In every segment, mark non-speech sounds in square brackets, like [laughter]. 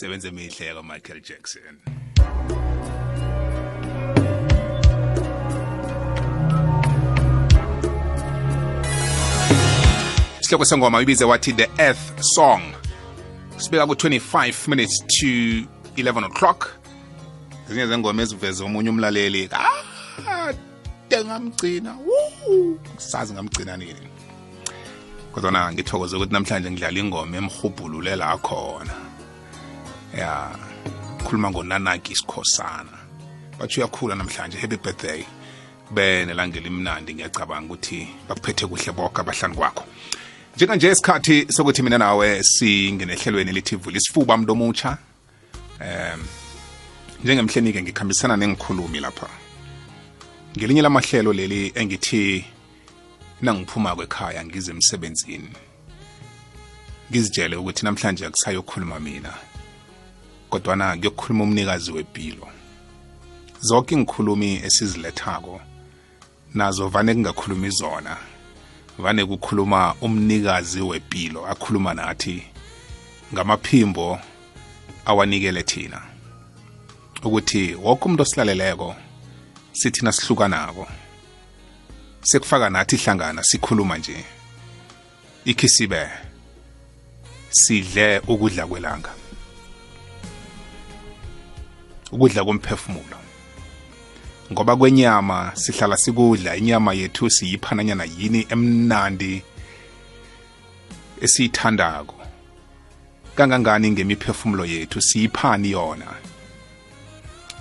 sebenze emihle ka-michael jackson. Isihloko sengoma ibize wathi the earth song. Sibeka ku-25 minutes to 11 o'clock. Ezinye zengoma eziveze omunye umlaleli kade ngamgcina sazi ngamgcina nini. Kodwa ngithokoze ukuthi namhlanje ngidlala ingoma emhubhulule la khona ya khuluma ngonanaki isikhosana. Batsho uyakhula namhlanje happy birthday. Kube nelangela imnandi ngiyacabanga ukuthi bakuphethe kuhle bonke abahlani kwakho. Njenganje isikhathi sokuthi mina nawe singene ehlelweni lithi vula isifuba mntu omutsha. Um njengemhleni-ke ngikhambisana nengikhulumi lapha. Ngelinye lamahlelo leli engithi nangiphuma kwekhaya ngize emsebenzini ngizitshele ukuthi namhlanje akusayokhuluma mina. Kodwana kuyokukhuluma umnikazi wempilo zonke ingikhulumi esizilethako nazo vane kungakhulumi zona. Vane kukhuluma umnikazi wempilo akhuluma nathi ngamaphimbo awanikele thina. Ukuthi wonke umuntu osilaleleko sithina sihlukanako sekufaka nathi ihlangana sikhuluma nje. Ikhisibe sidle ukudla kwelanga. Ukudla komphefumulo ngoba kwenyama sihlala sikudla inyama yethu siyiphananyana yini emnandi esiyithandako. Kangangani ngemiphefumulo yethu siyiphani yona?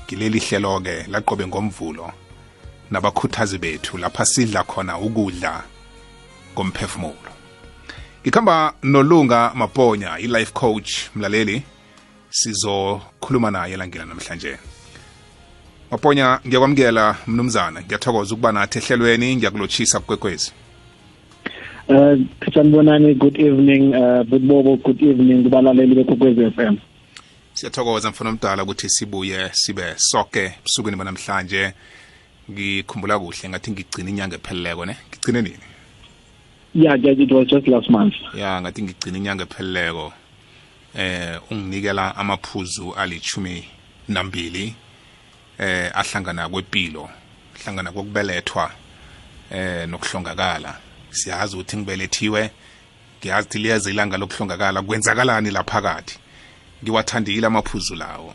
Ngileli hlelo-ke laqobe ngomvulo nabakhuthazi bethu lapha sidla khona ukudla komphefumulo. Ngikhamba nolunga maponya i-life coach mlaleli. Sizokhuluma naye langela namhlanje. Maponya ngiyakwamukela mnumzana ngiyathokoza ukuba nathi ehlelweni ngiyakulotshisa kukwekwezi. Uh, sanibonani good evening. Uh, Bobo good evening kubalaleli bekwekwezi FM siyathokoza mfana omdala ukuthi sibuye sibe soke busukwini banamhlanje. Ngikhumbula kuhle ngathi ngigcina inyanga epheleleko ne? Ngigcine nini? Yeah it was just last month. Ya ngathi ngigcina inyanga epheleleko. Eh unginikela amaphuzu alichumi nambili eh ahlangana kwepilo hlangana kokubelethwa eh nokuhlongakala. Siyazi ukuthi ngibelethiwe ngiyazi ukuthi liyeza ilanga lokuhlongakala kwenzakalani laphakathi ngiwathandile amaphuzu lawo.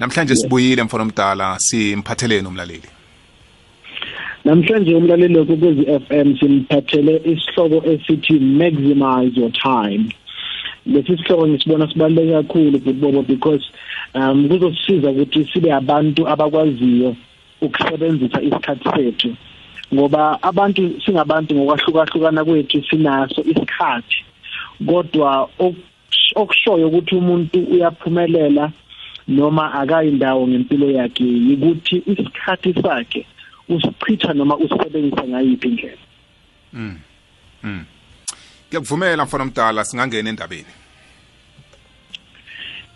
Namhlanje sibuyile mfana omdala simphatheleni umlaleli. Namhlanje umlaleli wokukwezi FM simphathele isihloko esithi maximize your time. Lesi sihloko ngisibona sibaluleke kakhulu bobo because um kuzosisiza ukuthi sibe abantu abakwaziyo ukusebenzisa isikhathi sethu. Ngoba abantu singabantu ngokwahlukahlukana kwethu sinaso isikhathi. Kodwa okushoyo ukuthi umuntu uyaphumelela noma akayindawo ngempilo yakhe ukuthi isikhathi sakhe usichitha noma usebenzisa ngayiphi indlela. Mm. Mm. Ngiyakuvumela mfana omdala singangena endabeni.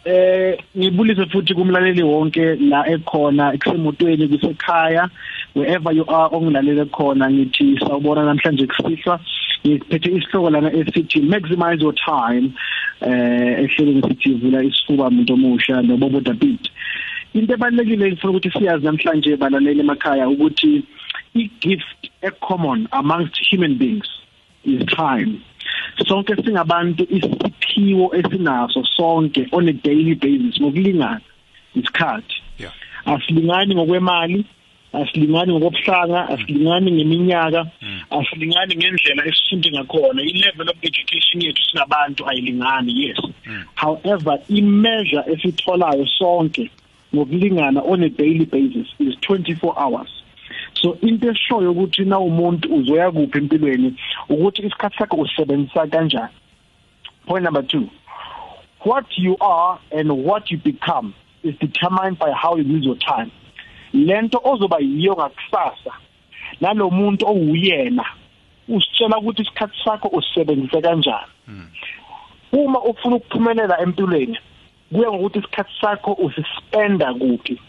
Eh ngibulise futhi kumlaleli wonke la ekhona kusemotweni kusekhaya. Wherever you are ongilalele khona ngithi sawubona namhlanje kusihlwa. Ngiphethe isihloko lana esithi maximize your time. Eh ehlelweni sithi vula isifuba umuntu omusha nobobo David into ebalekile ngifuna ukuthi siyazi namhlanje balaleli emakhaya ukuthi i-gift e-common amongst human beings is time. Sonke singabantu isiphiwo esinaso sonke on a daily basis ngokulingana isikhathi. Yeah. Asilingani ngokwemali asilingani ngokobuhlanga asilingani ngeminyaka asilingani ngendlela esifunde ngakhona. I-level of education yethu sinabantu ayilingani yes. However i-measure esitholayo sonke ngokulingana on a daily basis is 24 hours. So into eshoyo ukuthi na umuntu uzoya kuphi empilweni ukuthi isikhathi sakho usebenzisa kanjani? Point number 2 what you are and what you become is determined by how you use your time. Lento ozoba yiyo ngakusasa nalomuntu owuyena usitshela ukuthi isikhathi sakho usebenzise kanjani. Uma ufuna ukuphumelela empilweni kuya ngokuthi isikhathi sakho usispenda kuphi.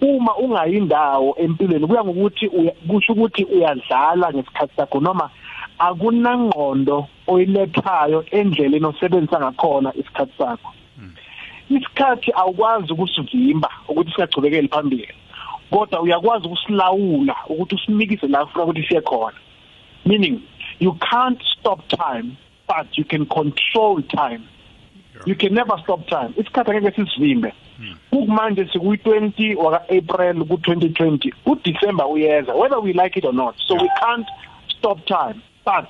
Uma ungayindawo empilweni kuya ngokuthi kusho ukuthi uyadlala ngesikhathi sakho noma akunangqondo oyilethayo endleleni osebenzisa ngakhona isikhathi sakho. Isikhathi awukwazi ukusivimba ukuthi singachubekeli phambili kodwa uyakwazi ukusilawula ukuthi usinikise la ufuna ukuthi siye khona. Meaning you can't stop time but you can control time. You can never stop time. Isikhathi angeke sisivimbe hmm. kumanje sikuyi-20 waka-april ku-2020 udecember uyeza whether we like it or not. So we can't stop time but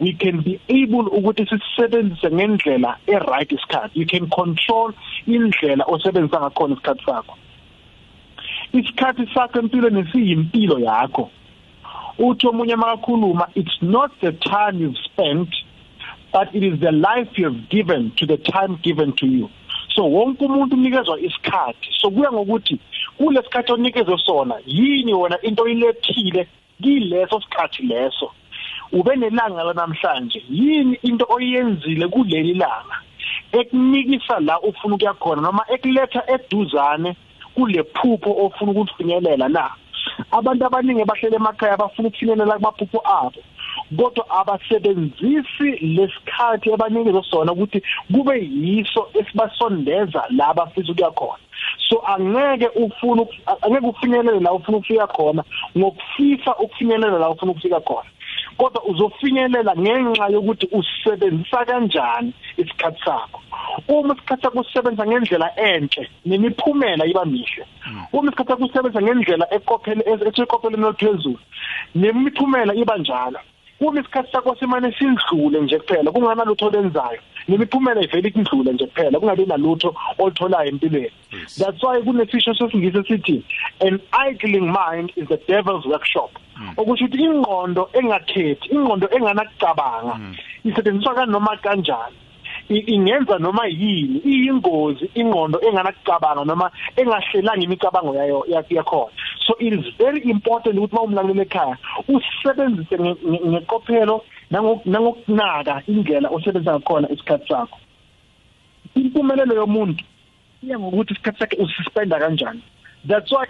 we can be able ukuthi sisebenzise ngendlela e-right isikhathi. You can control indlela osebenzisa ngakhona isikhathi sakho. Isikhathi sakho empilweni siyimpilo yakho. Uthi omunye makakhuluma it's not the time you've spent but it is the life you have given to the time given to you. So wonke umuntu unikezwa isikhathi. So kuya ngokuthi kulesikhathi onikezwe sona yini wona into oyilethile kileso sikhathi leso? Ube nelanga lanamhlanje yini into oyenzile kuleli langa? Ekunikisa la ufuna ukuya khona noma ekuletha eduzane kule phupho ofuna ukufinyelela la? Abantu abaningi bahlele emakhaya bafuna ukufinyelela kumaphupho abo. Kodwa abasebenzisi lesikhathi abanikeze sona ukuthi kube yiso esibasondeza la abafisa ukuya khona. So angeke ufune angeke ufinyelele la ufuna ukufika khona ngokufisa ukufinyelela la ufuna ukufika khona. Kodwa uzofinyelela ngenxa yokuthi usebenzisa kanjani isikhathi sakho. Uma isikhathi sakho usebenza ngendlela enhle nemiphumela iba mihle. Uma isikhathi sakho usebenza ngendlela eqophele esiqopheleni eliphezulu nemiphumela iba njalo. Uma isikhathi sakho simane sindlule nje kuphela kungana lutho lenzayo nemiphumela ivele ikudlule nje kuphela kungabi nalutho olitholayo empilweni. That's why kunesisho sesingise sithi an idling mind is the devil's workshop. Okusho ukuthi ingqondo engakhethi ingqondo enganakucabanga isetshenziswa kanoma kanjani? Ingenza noma yini iyingozi ingqondo enganakucabanga noma engahlelanga imicabango yayo yakhona. So it is very important ukuthi mawumlalele ekhaya usebenzise ngeqophelo nangokunaka indlela osebenza ngakhona isikhathi sakho. Impumelelo yomuntu iya ngokuthi isikhathi sakhe usispenda kanjani. That's why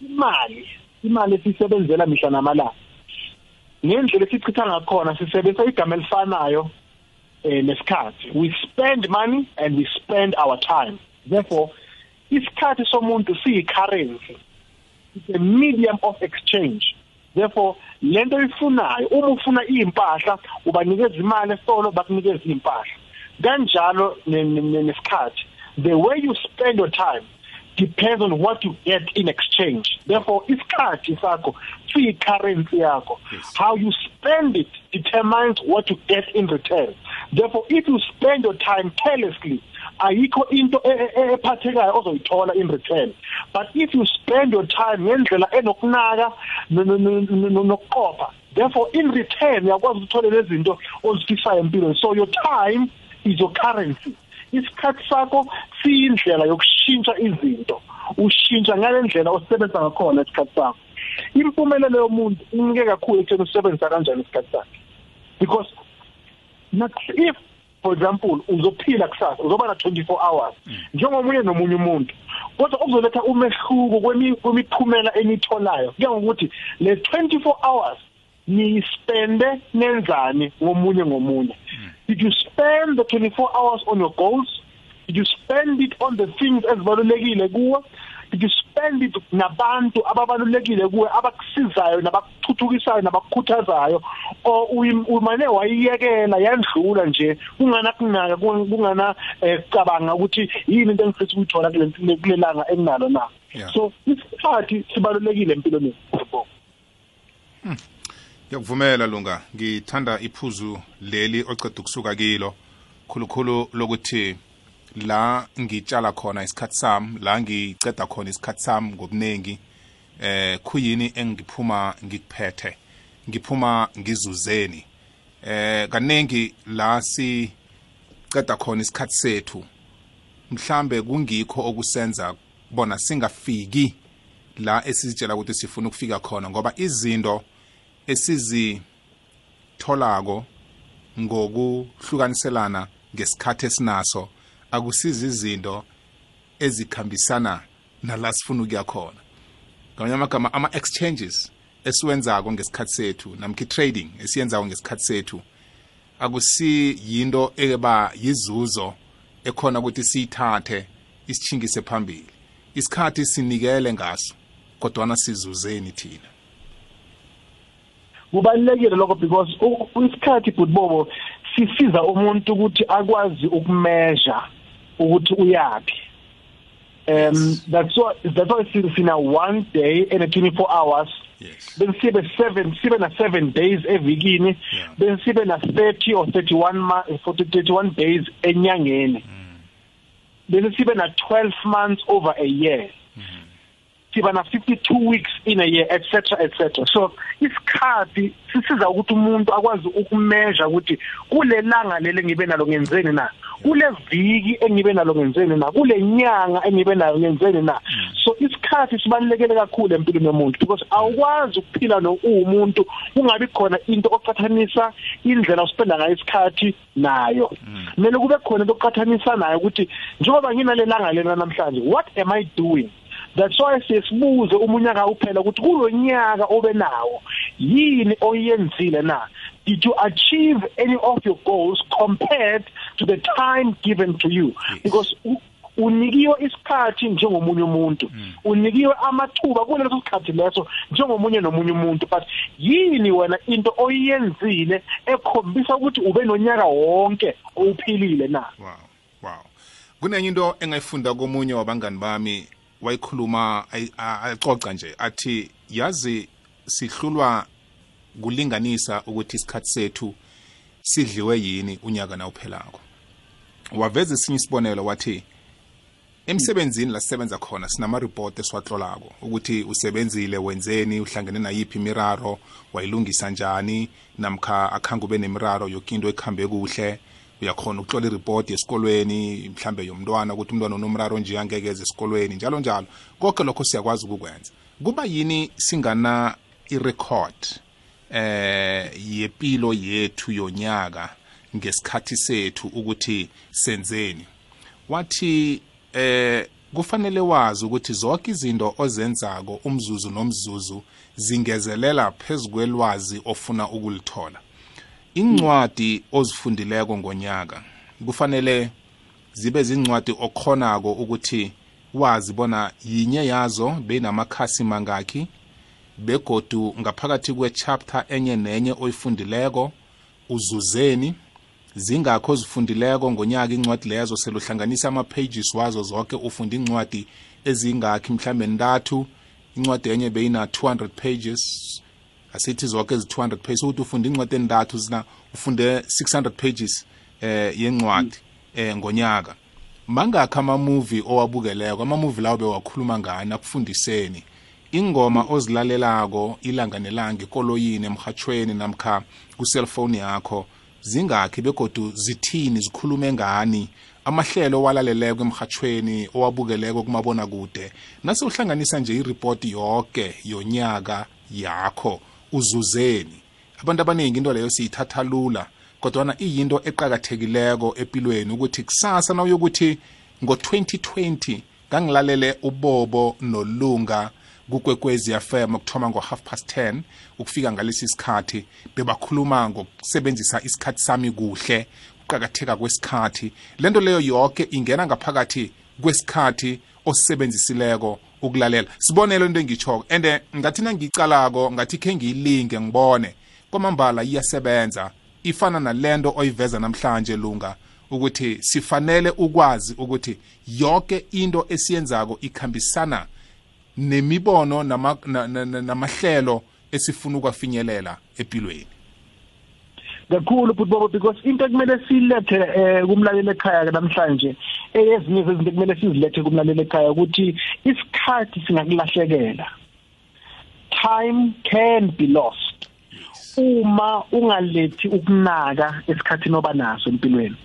imali imali esisebenzela mihla namalanga ngendlela esichitha ngakhona sisebenzisa igama elifanayo nesikhathi. We spend money and we spend our time. Therefore isikhathi somuntu siyi currency it's a medium of exchange. Therefore lento ifunayo uma ufuna impahla ubanikeza imali esitolo bakunikeza impahla kanjalo nesikhathi the way you spend your time depends on what you get in exchange. Therefore isikhathi sakho siyi currency yakho how you spend it determines what you get in return. Therefore if you spend your time carelessly ayikho into ephathekayo ozoyithola in return. But if you spend your time ngendlela enokunaka nokuqopha therefore in return uyakwazi ukuthola lezi zinto ozifisayo empilweni. So your time is your currency. Isikhathi sakho siyindlela yokushintsha izinto. Ushintsha ngale ndlela osebenza ngakhona isikhathi sakho. Impumelelo yomuntu inike kakhulu ekutheni usebenzisa kanjani isikhathi sakhe. Because if for example uzophila kusasa uzoba na 24 hours njengomunye nomunye umuntu kodwa ukuzoletha umehluko kwemiphumela enitholayo kuya ngokuthi le 24 hours niyispende nenzani ngomunye ngomunye. Did you spend the 24 hours on your goals? Did you spend it on the things ezibalulekile kuwe? Did you spend it nabantu ababalulekile kuwe abakusizayo nabakuthuthukisayo nabakukhuthazayo? Umane wayiyekela yandlula nje kungana kunaka kungana cabanga ukuthi yini into engifisa ukuyithola kulelanga enginalo na? So isikhathi sibalulekile empilweni. Yethu ngiyakuvumela lunga. Ngithanda iphuzu leli oceda ukusuka kilo. Khulukhulu lokuthi la ngitshala khona isikhathi sami la ngiceda khona isikhathi sami ngokuningi eh khuyini engiphuma ngikuphethe ngiphuma ngizuzeni. Eh kaningi la si ceda khona isikhathi sethu mhlambe kungikho okusenza bona singafiki la esizitshela ukuthi sifuna ukufika khona ngoba izinto esizitholako ngokuhlukaniselana ngesikhathi esinaso akusizi izinto ezikhambisana nala sifuna ukuya khona. Ngamanye amagama ama-exchanges esiwenzako ngesikhathi sethu namkha i-trading esiyenzako ngesikhathi sethu akusi yinto eba yizuzo ekhona ukuthi siyithathe isichingise phambili. Isikhathi sinikele ngaso kodwana sizuzeni thina. Kubalulekile lokho because isikhathi butbobo sisiza umuntu ukuthi akwazi ukumeasure ukuthi uyapi um that's why that's why sina one day and a 24 hours yes. bese sibe 7 sibe na 7 days evikini bese sibe na 30 or 31 ma 40 31 days enyangeni. Bese sibe na 12 months over a year. Siba na 52 weeks in a year etc etc so isikhathi sisiza ukuthi umuntu akwazi ukumeasure ukuthi kule langa lele ngibe nalo ngenzeni na? Kule viki engibe nalo ngenzeni na? Kule nyanga engibe nayo ngenzeni na? So isikhathi sibalekele kakhulu empilweni yomuntu because awukwazi ukuphila no umuntu kungabi khona into oqhathanisa indlela uspenda ngayo isikhathi nayo. Kumele kube khona into oqhathanisa nayo ukuthi njengoba nginalelanga lena namhlanje what am i doing? That's why sesibuze umunyaka uphela ukuthi kulonyaka obenawo. Yini oyenzile na? Did you achieve any of your goals compared to the time given to you? Yes. because unikiwe isikhathi njengomunye umuntu. Unikiwe amathuba kuleso sikhathi leso njengomunye nomunye umuntu. But yini wena into oyenzile ekhombisa ukuthi ube nonyaka wonke owuphilile na? Wow wow. Kunenye into engayifunda komunye wabangani bami wayikhuluma ayi- a- acoca nje athi yazi sihlulwa kulinganisa ukuthi isikhathi sethu sidliwe yini unyaka nawuphelako. Waveza esinye isibonelo wathi emsebenzini la sisebenza khona sinama-report esiwatlolako ukuthi usebenzile wenzeni uhlangene nayiphi imiraro wayilungisa njani namkha akhange ube nemiraro yoke into ekhambe kuhle. Uyakhona ukutlola iripoti esikolweni mhlambe yomntwana ukuthi umntwana unomraro nje angeke eze esikolweni njalo njalo. Konke lokho siyakwazi ukukwenza. Kuba yini singana irecord eh yepilo yethu yonyaka ngesikhathi sethu ukuthi senzeni? Wathi eh kufanele wazi ukuthi zonke izinto ozenzako umzuzu nomzuzu zingezelela phezukwelwazi ofuna ukulithola. Incwadi ozifundileko ngonyaka kufanele zibe zincwadi okhonako ukuthi wazi bona yinye yazo beyinamakhasi mangakhi begodu ngaphakathi kwe-chapter enye nenye oyifundileko uzuzeni zingakho ozifundileko ngonyaka incwadi lezo seluhlanganisa ama-pages wazo zonke ufunda incwadi ezingakhi mhlambe ntathu incwadi enye beyina 200 pages asithi zonke ezi-200 pages ukuthi ufunde incwadi endathu zina ufunde 600 pages eh yencwadi eh ngonyaka. Mangakhi ama-movie owabukeleko ama-movie lawo bewakhuluma ngani akufundiseni. Ingoma ozilalelako ilanga nelanga ekoloyini emhathweni namkha ku-cellphone yakho zingakhi begodu zithini zikhulume ngani? Amahlelo owalaleleko emhathweni owabukeleko kumabona kude nase uhlanganisa nje iripoti yonke yonyaka yakho. Uzuzeni. Abantu abaningi into leyo siyithatha lula kodwana iyinto eqakathekileko empilweni ukuthi kusasa nawuyokuthi ngo-2020 ngangilalele ubobo nolunga kukwekwezi FM ukuthoma ngo-half past 10 ukufika ngalesi sikhathi bebakhuluma ngokusebenzisa isikhathi sami kuhle ukuqakatheka kwesikhathi. Lento leyo yonke ingena ngaphakathi kwesikhathi osisebenzisileko ukulalela. Sibonelo into engitshoko and ngathi nangiyicalako ngathi khe ngiyilinge ngibone. Kwamambala iyasebenza. Ifana nalento oyiveza namhlanje lunga ukuthi sifanele ukwazi ukuthi yonke into esiyenzako ikhambisana nemibono nama- na- na- na- namahlelo esifuna ukwafinyelela empilweni kakhulu butbobo because into ekumele silethe eh kumlaleli ekhaya namhlanje ezinye zezinto ekumele sizilethe kumlaleli ekhaya ukuthi isikhathi singakulahlekela time can be lost. Uma ungalethi ukunaka esikhathini oba naso empilweni.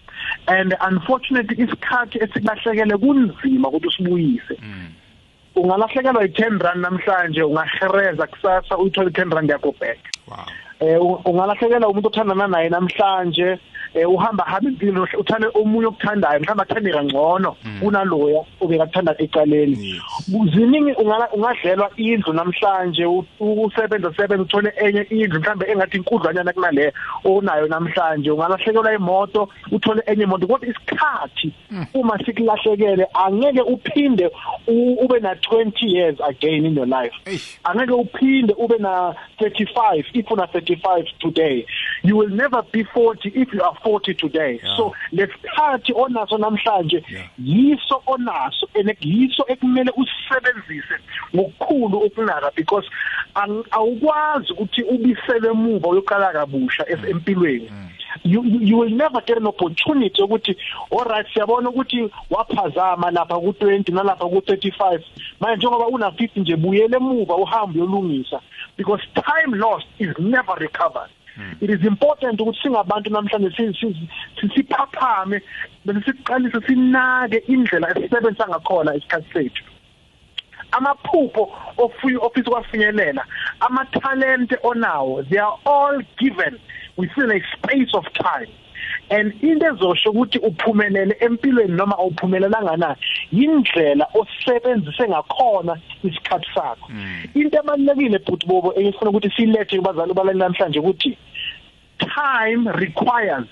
And unfortunately isikhathi esikulahlekele kunzima ukuthi usibuyise. Ungalahlekelwa i10 rand namhlanje ungahereza kusasa uyithola i10 rand yakho back. Wow. Eh u- ungalahlekelwa umuntu othandana naye namhlanje. Eh uhamba hamba impilo uthande omunye okuthandayo mhlawumbe athande kangcono kunaloya obekathanda ecaleni. Yes. Ziningi ungala- ungadlelwa indlu namhlanje u- usebenza sebenza uthole enye indlu mhlambe engathi inkudlwanyana kunale onayo namhlanje ungalahlekelwa imoto uthole enye imoto kodwa isikhathi uma sikulahlekele angeke uphinde u- ube na 20 years again in your life Eish. angeke uphinde ube na 35 if una 35 today you will never be 40 if you are 40 today Yeah. so lesikhathi onaso namhlanje Yeah. yiso onaso ene yiso ekumele usebenzise ngokukhulu ukunaka because awukwazi ukuthi ubisele emuva uyoqala kabusha empilweni. You, you you will never get an opportunity ukuthi alright siyabona ukuthi waphazama lapha ku20 nalapha ku35 manje njengoba una 50 nje buyele emuva uhambe uyolungisa because time lost is never recovered. It is important ukuthi singabantu namhlanje si- si- si- siphaphame bese siqalise sinake indlela esisebenzisa ngakhona isikhathi sethu. Amaphupho ofuyi ofisa kwafinyelela ama talent onawo they are all given within a space of time. And into ezosho ukuthi uphumelele empilweni noma awuphumelelanga na indlela osebenzise ngakhona isikhathi sakho. Into ebalekile futhi bobo engifuna ukuthi silethe kubazali balani namhlanje ukuthi time requires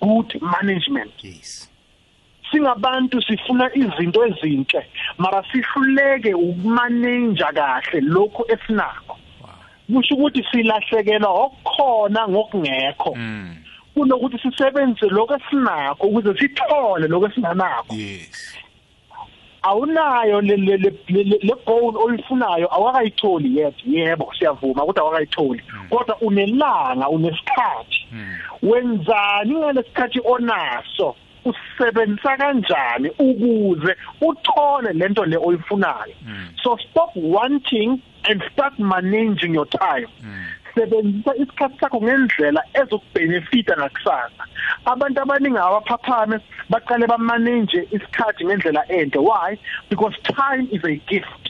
good management. Yes. Singabantu sifuna izinto ezinhle mara sihluleke ukumanage kahle lokho esinako. Kusho ukuthi silahlekelwa okukhona ngokungekho. Mm. Kunokuthi sisebenzise lokho esinako ukuze sithole lokho esinganako. Yes. Awunayo le le le- goal oyifunayo awakayitholi yet yebo siyavuma ukuthi awakayitholi kodwa unelanga unesikhathi. Wenzani ngalesikhathi onaso? Usebenzisa kanjani ukuze uthole lento le oyifunayo? So stop wanting and start managing your time. Sebenzisa isikhathi sakho ngendlela ezokubhenefita ngakusasa. Abantu abaningi abaphaphame baqale bamanage isikhathi ngendlela enhle why? Because time is a gift.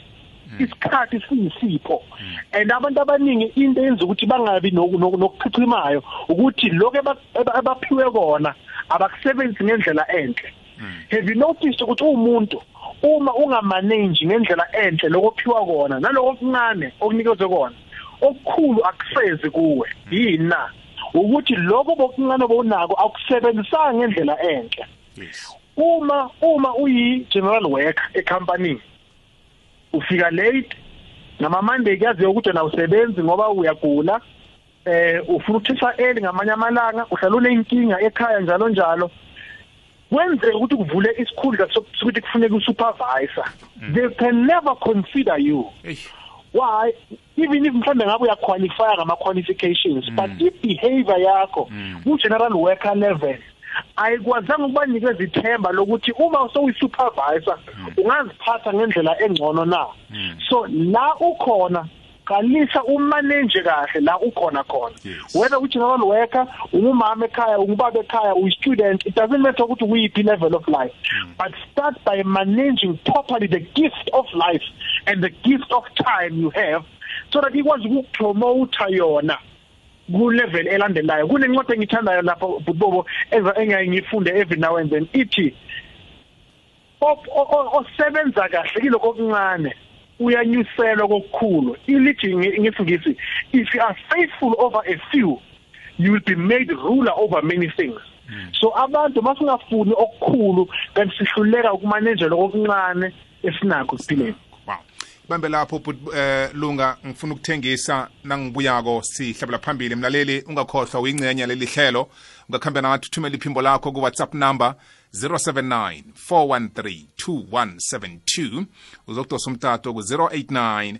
Isikhathi siyisipho. And abantu abaningi into yenza ukuthi bangabi noku- noku- nokuchichimayo ukuthi lokho abaphiwe kona abakusebenzisi ngendlela enhle. Have you noticed ukuthi umuntu uma ungamanage ngendlela enhle lokophiwa kona naloko okuncane okunikezwe kona okukhulu akusezi kuwe? Yini na? Ukuthi lokho bokuncane bonako akusebenzisanga ngendlela enhle. Uma uma uyi general worker ecompany ufika late ngama Monday kuyaziwa ukuthi na usebenzi ngoba uyagula eh ufuna ukuthisha early ngamanye amalanga uhlala unenkinga ekhaya njalo njalo. Kwenzeka ukuthi kuvule isikhundla sokuthi kufuneka usupervisor. They can never consider you. Why? Even if mhlambe ngabe uyaqualify ngama qualifications but if behavior yakho ku general worker level ayikwazanga ukubanikeza ithemba lokuthi uma sowusupervisor ungaziphatha ngendlela engcono na? So la ukhona qalisa umanage kahle la ukhona khona. Yes. whether u general worker ungumama ekhaya ungubaba ekhaya uyi student it doesn't matter ukuthi uyiphi level of life. But start by managing properly the gift of life and the gift of time you have so that ikwazi ukupromote yona. Ku level elandelayo. Kunencwadi engithandayo lapha bubobo eza engiyifunde every now and then ithi op- o- o- osebenza kahle kiloko okuncane uyanyuselwa kokukhulu. Ilithi nge- ngesingisi if you are faithful over a few you will be made ruler over many things. So abantu masingafuni okukhulu kanti sihluleka ukumanage lokuncane esinakho siphileni wow bambe lapho but eh lunga ngifuna ukuthengisa nangibuyako sihlabela phambili. Mlaleli ungakhohlwa uyingcenye leli hlelo. Ungakhamba nathi uthumela iphimbo lakho ku WhatsApp number 079 413 2172 uzokudosa umtato ku 089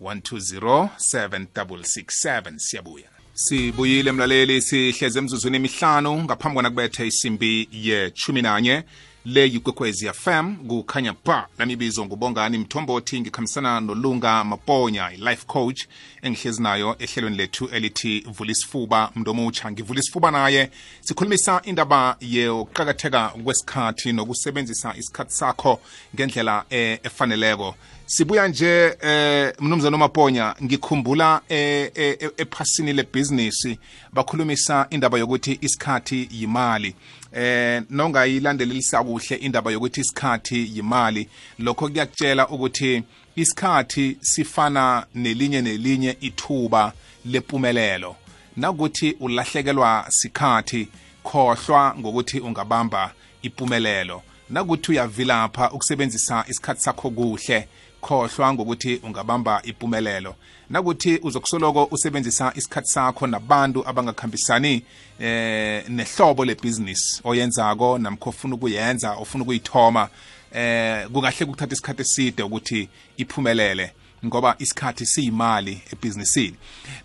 1207667 siyabuya. Sibuyile mlaleli sihleze emzuzwini emihlanu ngaphambi kwana kubethe isimbi yechumi nanye. Le yikwekwezi fm kukhanya ba lamibizo ngubongani mthombothi ngikhambisana nolunga maponya i-life coach engihlezi nayo ehlelweni lethu elithi vula isifuba mndomutsha ngivula isifuba naye. Sikhulumisa indaba yokuqakatheka kwesikhathi nokusebenzisa isikhathi sakho ngendlela eh, efaneleko. Sibuya nje eh mnumzana uMaponya ngikhumbula eh, eh, eh ephasini lebusiness bakhulumisa indaba yokuthi isikhathi yimali. Eh nongayilandelelisa kuhle indaba yokuthi isikhathi yimali. Lokho kuyakutshela ukuthi isikhathi sifana nelinye nelinye ithuba lempumelelo nakuthi ulahlekelwa sikhathi khohlwa ngokuthi ungabamba impumelelo nakuthi uyavilapha ukusebenzisa isikhathi sakho kuhle khohlwa ngokuthi ungabamba impumelelo. Nakuthi uzokusoloko usebenzisa isikhathi sakho nabantu abangakhambisani eh nehlobo lebhizinisi oyenzako namkho ofuna ukuyenza ofuna ukuyithoma eh kukahle ukuthatha isikhathi eside ukuthi iphumelele ngoba isikhathi siyimali ebhizinisini.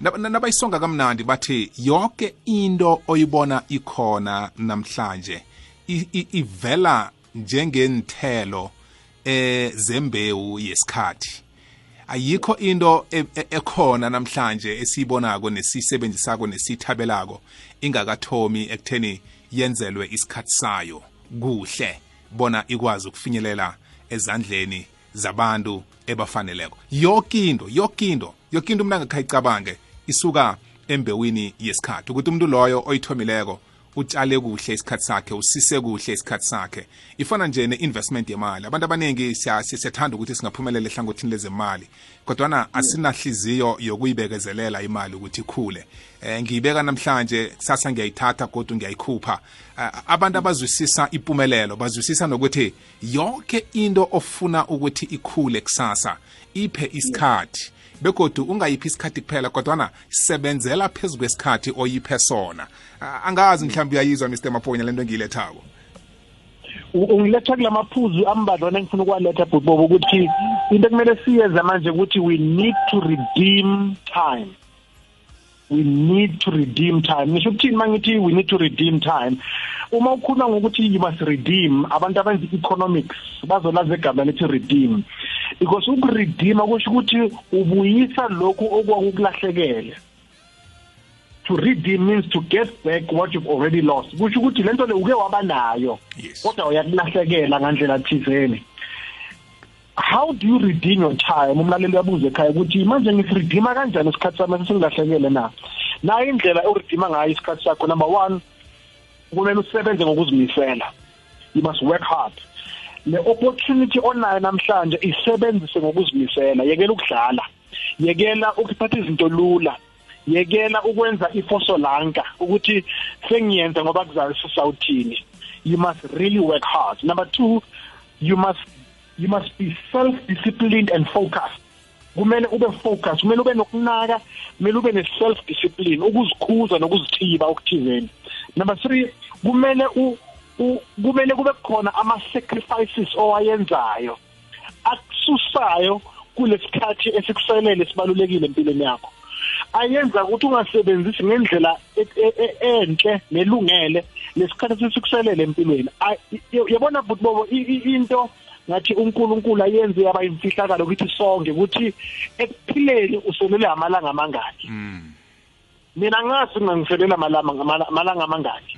Nabayisonga kamnandi bathi yonke into oyibona ikhona namhlanje ivela njengenthelo eh zembewu yesikhathi. Ayikho into e, e, ekhona namhlanje esiyibonako nesisebenzisako nesithabelako ingakathomi ekutheni yenzelwe isikhathi sayo kuhle bona ikwazi ukufinyelela ezandleni zabantu ebafaneleko. Yonke into yonke into yonke into umuntu angakhayicabange isuka embewini yesikhathi ukuthi umuntu loyo oyithomileko utshale kuhle isikhathi sakhe usise kuhle isikhathi sakhe. Ifana nje ne-investment yemali. Abantu abaningi siyathanda ukuthi singaphumelela ehlangothini lezemali kodwana asinahliziyo yokuyibekezelela imali ukuthi ikhule. Eh ngiyibeka namhlanje kusasa ngiyayithatha kodwa ngiyayikhupha. Abantu abazwisisa impumelelo bazwisisa nokuthi yonke into ofuna ukuthi ikhule kusasa iphe isikhathi. Begodu ungayiphi isikhathi kuphela kodwana sebenzela phezu kwesikhathi oyiphe sona. Angazi mhlawumbe uyayizwa Mr Maponya lento engiyilethako. Ungiletha kulamaphuzu ambadlwana engifuna ukwaletha bhubobo ukuthi into kumele siyenze manje ukuthi we need to redeem time. We need to redeem time. Ngisho ukuthini mangithi we need to redeem time? Uma ukhuluma ngokuthi you must redeem abantu abenza economics bazolaza egama lethi redeem. Because ukuredeema kusho ukuthi ubuyisa lokhu okwakulahlekele to redeem means to get back what you've already lost. Kusho ukuthi lento le uke wabanayo kodwa uyakulahlekela ngandlela thizeni. How do you redeem your time umlaleli uyabuza ekhaya ukuthi manje ngisiredeema kanjani isikhathi sami sesingilahlekele na? Na indlela uredeema ngayo isikhathi sakho number 1 kumele usebenze ngokuzimisela. You must work hard. Le opportunity onayo namhlanje isebenzise ngokuzimisela. Yekela ukudlala. Yekela ukuphatha izinto lula. Yekela ukwenza ifosolanka ukuthi sengiyenza ngoba kuzayo sisawuthini you must really work hard. Number 2 you must you must be self disciplined and focused. Kumele ube focus kumele ube nokunaka kumele ube ne self discipline ukuzikhuza nokuzithiba okuthizeni. Number 3 kumele kumele kube khona ama sacrifices owayenzayo akususayo kulesikhathi esikuselele sibalulekile empilweni yakho. Ayenza ukuthi ungasebenzisi ngendlela e, e, e, enhle nelungele lesikhathi esikuselele empilweni. Yabona futhi bobo into ngathi uNkulunkulu ayenze yaba imfihlakalo ukuthi sonke ukuthi ekuphileni uselele amalanga amangaki. Mm. mina ngazi ngangiselela amalanga amalanga amangaki.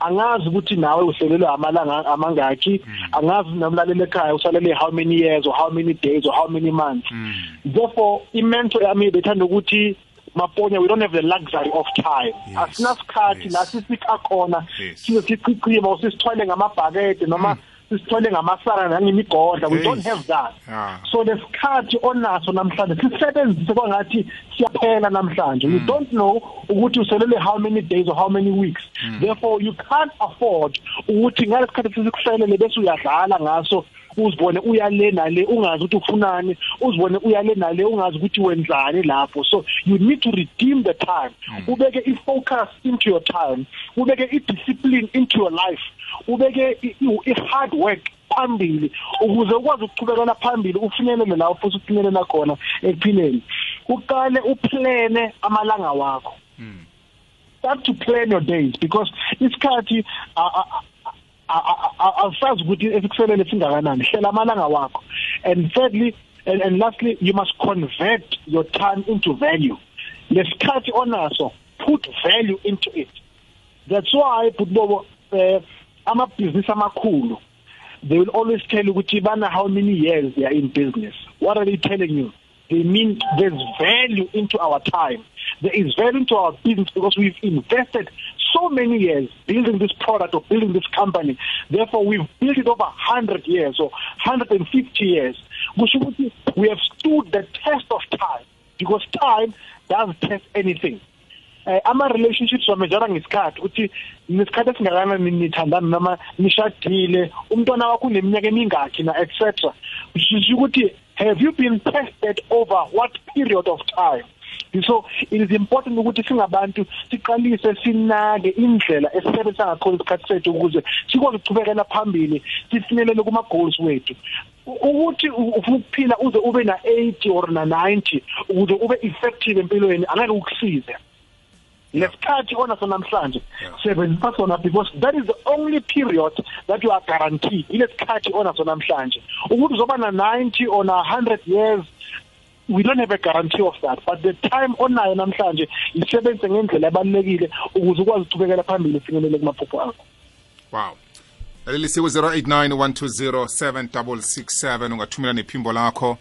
Angazi ukuthi nawe uhlelelwe amalanga amangaki. Mm. angazi namlaleli ekhaya usalele how many years or how many days or how many months. Mm. therefore imento yami bethanda ukuthi maponya we don't have the luxury of time. Asinasikhathi la sisika khona. Siyochichichima usisithwele ngamabhakede noma mm. Sisithole ngamasara nangemigodla we don't have that yeah. so lesikhathi onaso namhlanje sisebenzise kwangathi siyaphela namhlanje mm. you don't know ukuthi uselele how many days or how many weeks mm. therefore you can't afford ukuthi ngalesikhathi sisikuhlelele bese uyadlala ngaso uzibone uyale nale ungazi ukuthi ufunani uzibone uyale nale ungazi ukuthi wenzani lapho. So you need to redeem the time. Mm. ubeke i-focus into your time. Ubeke i-discipline into your life. Ubeke i-hard work phambili ukuze ukwazi ukuchubekela phambili ufinyelele la ufisa ukufinyelela khona ekuphileni. Uqale uplane amalanga wakho. Mm. start to plan your days because isikhathi awusazi ukuthi esikuselele singakanani hlela amalanga wakho. And thirdly and, and lastly you must convert your time into value. Lesikhathi onaso put value into it. That's why butbobo eh ama business amakhulu they will always tell ukuthi bana how many years they are in business. What are they telling you? They mean there's value into our time. There is value into our business because we've invested so many years building this product or building this company. Therefore we've built it over 100 years or 150 years. We have stood the test of time because time doesn't test anything. Eh ama relationships wamejana ngesikhathi uthi nesikhathi esingakanani nithandana noma nishadile umntwana wakho uneminyaka emingakhi na etc sisho ukuthi have you been tested over what period of time so it is important ukuthi singabantu siqalise sinake indlela esisebenzisa ngakhona isikhathi sethu ukuze sikwazi ukuchubekela phambili sifinyelele kuma goals wethu. Ukuthi ufuna ukuphila uze ube na 80 or na 90 ukuze ube effective empilweni angeke ukusize. Lesikhathi onaso namhlanje sebenzisa sona because that is the only period that you are guaranteed. Ilesikhathi onaso namhlanje ukuthi uzoba na 90 or na 100 years we don't have a guarantee of that but the time onayo namhlanje isebenzise ngendlela ebalekile ukuze ukwazi ukuqhubekela phambili ufinyelele kumaphupho akho. Wow. Laleli siku 0891207667 ungathumela nephimbo lakho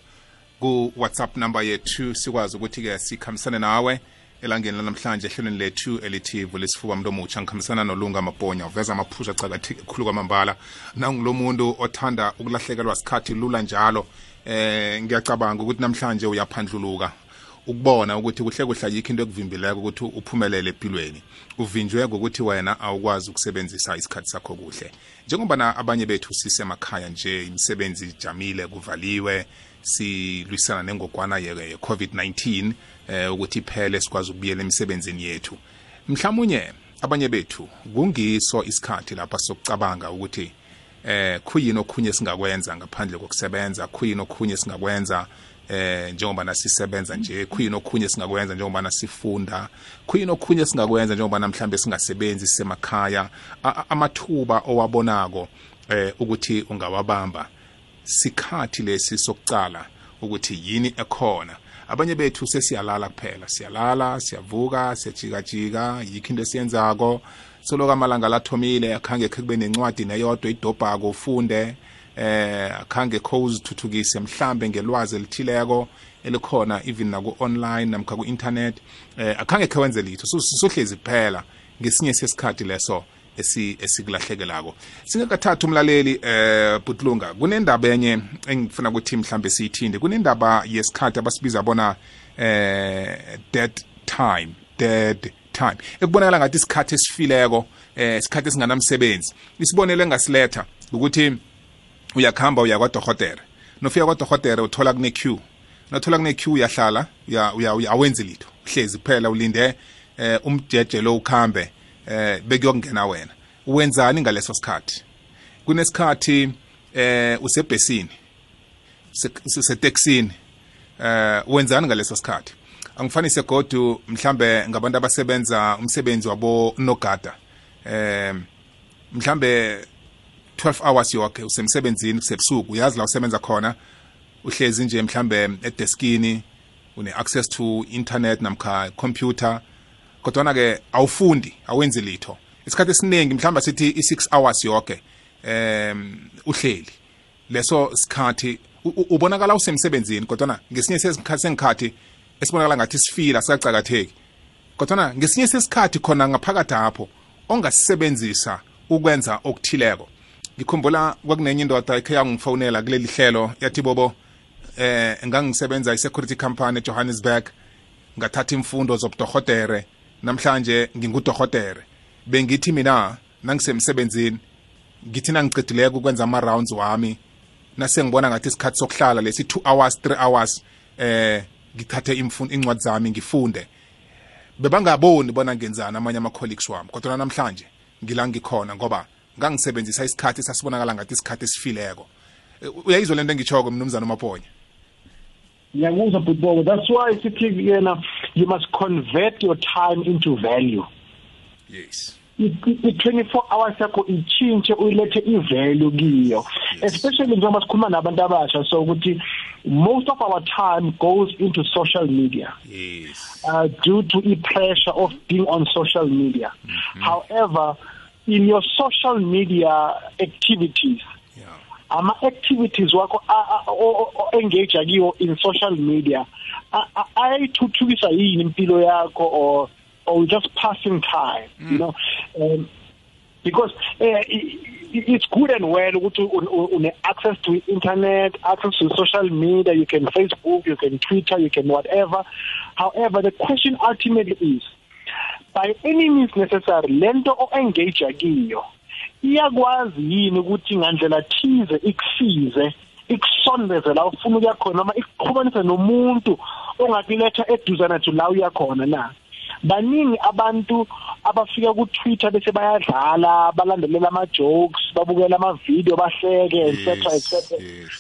ku WhatsApp number yethu. Sikwazi ukuthi ke sikhambisane nawe. Elangeni lanamhlanje ehlelweni lethu elithi vulisifuba mntu omutsha ngikhambisana nolunga mabhonya uveza amaphuzu acakatheke khulu kwamambala. Nangulo muntu othanda ukulahlekelwa sikhathi lula njalo. Eh ngiyacabanga ukuthi namhlanje uyaphandluluka ukubona ukuthi kuhle kuhle yikho into ekuvimbileko ukuthi uphumelele empilweni. Uvinjwe ngokuthi wena awukwazi ukusebenzisa isikhathi sakho kuhle. Njengoba na abanye bethu sisemakhaya nje imisebenzi ijamile kuvaliwe silwisana nengogwana ye-covid-19 eh ukuthi iphele sikwazi ukubuyela emsebenzini yethu. Mhlawumunye abanye bethu kungiso isikhathi lapha sokucabanga ukuthi eh khuyini okhunye singakwenza ngaphandle kokusebenza? Khuyini okhunye singakwenza eh njengoba nasisebenza nje? Khuyini okhunye singakwenza njengoba nasifunda? Khuyini okhunye singakwenza njengoba namhlanje singasebenzi sisemakhaya? Amathuba owabonako eh ukuthi ungawabamba sikhathi lesi sokucala ukuthi yini ekhona? Abanye bethu sesiyalala kuphela siyalala siyavuka siyajikajika yikho into esiyenzako. Soloku amalanga lathomile akhange khe kube nencwadi neyodwa idobhako ufunde eh akhange kho uzithuthukise mhlambe ngelwazi elithileko elikhona even naku-online namkha ku-internet. Eh akhange khe wenze litho sohlezi kuphela ngesinye sesikhathi leso esikulahlekelako singakathatha umlaleli eh butlunga kunendaba enye engifuna ukuthi mhlambe siyithinde? Kunendaba yesikhathi abasibiza bona eh dead time dead time. Ekubonakala ngathi isikhathi esifileko eh isikhathi esinganamsebenzi. Isibonelo engasiletha ukuthi uyakhamba uya kwadohotere nofika kwadohotere uthola kune queue. Nathola kune queue uyahlala awenzi litho. Hlezi kuphela ulinde eh umjeje lo ukhambe eh bekuyokungena wena. Wenzani ngaleso sikhathi? Kunesikhathi eh usebhesini seteksini. Eh wenzani ngaleso sikhathi? Angifanise godu mhlambe ngabantu abasebenza umsebenzi wabo nogada. Eh mhlambe 12 hours yonke usemsebenzini kusebusuku. Uyazi la usebenza khona uhlezi nje mhlambe edeskini une access to internet namkha computer. Kodwa ke awufundi awenzi litho. Isikhathi esiningi mhlawumbe sithi i6 hours yonke em uhleli. Leso sikhathi ubonakala usemsebenzini kodwa ngesinye sesikhathi sengikhathi esibonakala ngathi sifila siyacakatheki kodwa ngesinye sesikhathi khona ngaphakathi apho ongasisebenzisa ukwenza okuthileko. Ngikhumbula kwakunenye indoda ikhe yangifonela kuleli hlelo yathi bobo eh ngangisebenza i-security company ejohannesburg ngathatha imfundo zobudohotere namhlanje ngingudohotere bengithi mina nangisemsebenzini. Ngithi nangicedileko ukwenza ama-rounds wami. Nasengibona ngathi isikhathi sokuhlala lesi 2 hours 3 hours eh ngithathe incwadi zami ngifunde. Bebangaboni bona ngenzani amanye ama-colleagues wami kodwa namhlanje ngila ngikhona ngoba ngangisebenzisa isikhathi sasibonakala ngathi isikhathi esifileko. Uyayizwa lento engitshoko mnumzana umaponya? Ngiyakuzwa butbobo that's why sithi yena you must convert your time into value. Yes. I-24 hours yakho itshintshe uyilethe ivalue kiyo. Especially njengoba sikhuluma nabantu abasha so ukuthi most of our time goes into social media. Yes. Uh, due to the pressure of being on social media. Mm -hmm. however in your social media activities yeah. ama activities wakho engage akiwo in social media ayithuthukisa yini impilo yakho or or just passing time mm. you know um, because uh, it's good and well ukuthi une access to internet access to social media you can facebook you can twitter you can whatever. However the question ultimately is by any means necessary lento o engage akiyo iyakwazi yini ukuthi ngandlela thize ikusize ikusondeze la ufuna ukuya khona noma ikuqhubanise nomuntu ongakuletha eduzana to la uya khona na? Baningi abantu abafika ku Twitter bese bayadlala balandelela ama jokes babukela ama video bahleke etc etc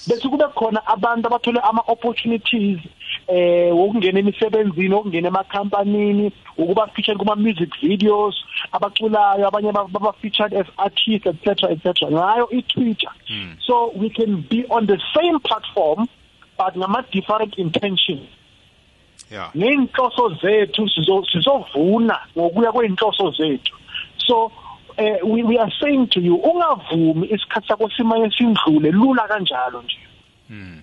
bese kube khona abantu abathole ama opportunities eh ukungena emisebenzini ukungena emakhampanini ukuba featured kuma music videos abaculayo abanye baba featured as artists etc etc ngayo i-Twitter. Hmm. so we can be on the same platform but ngama different intentions. Yeah. Neinhloso zethu sizovuna ngokuya kweinhloso zethu. So eh we, we are saying to you ungavumi isikhathi sakho simanye sindlule lula kanjalo nje. Mm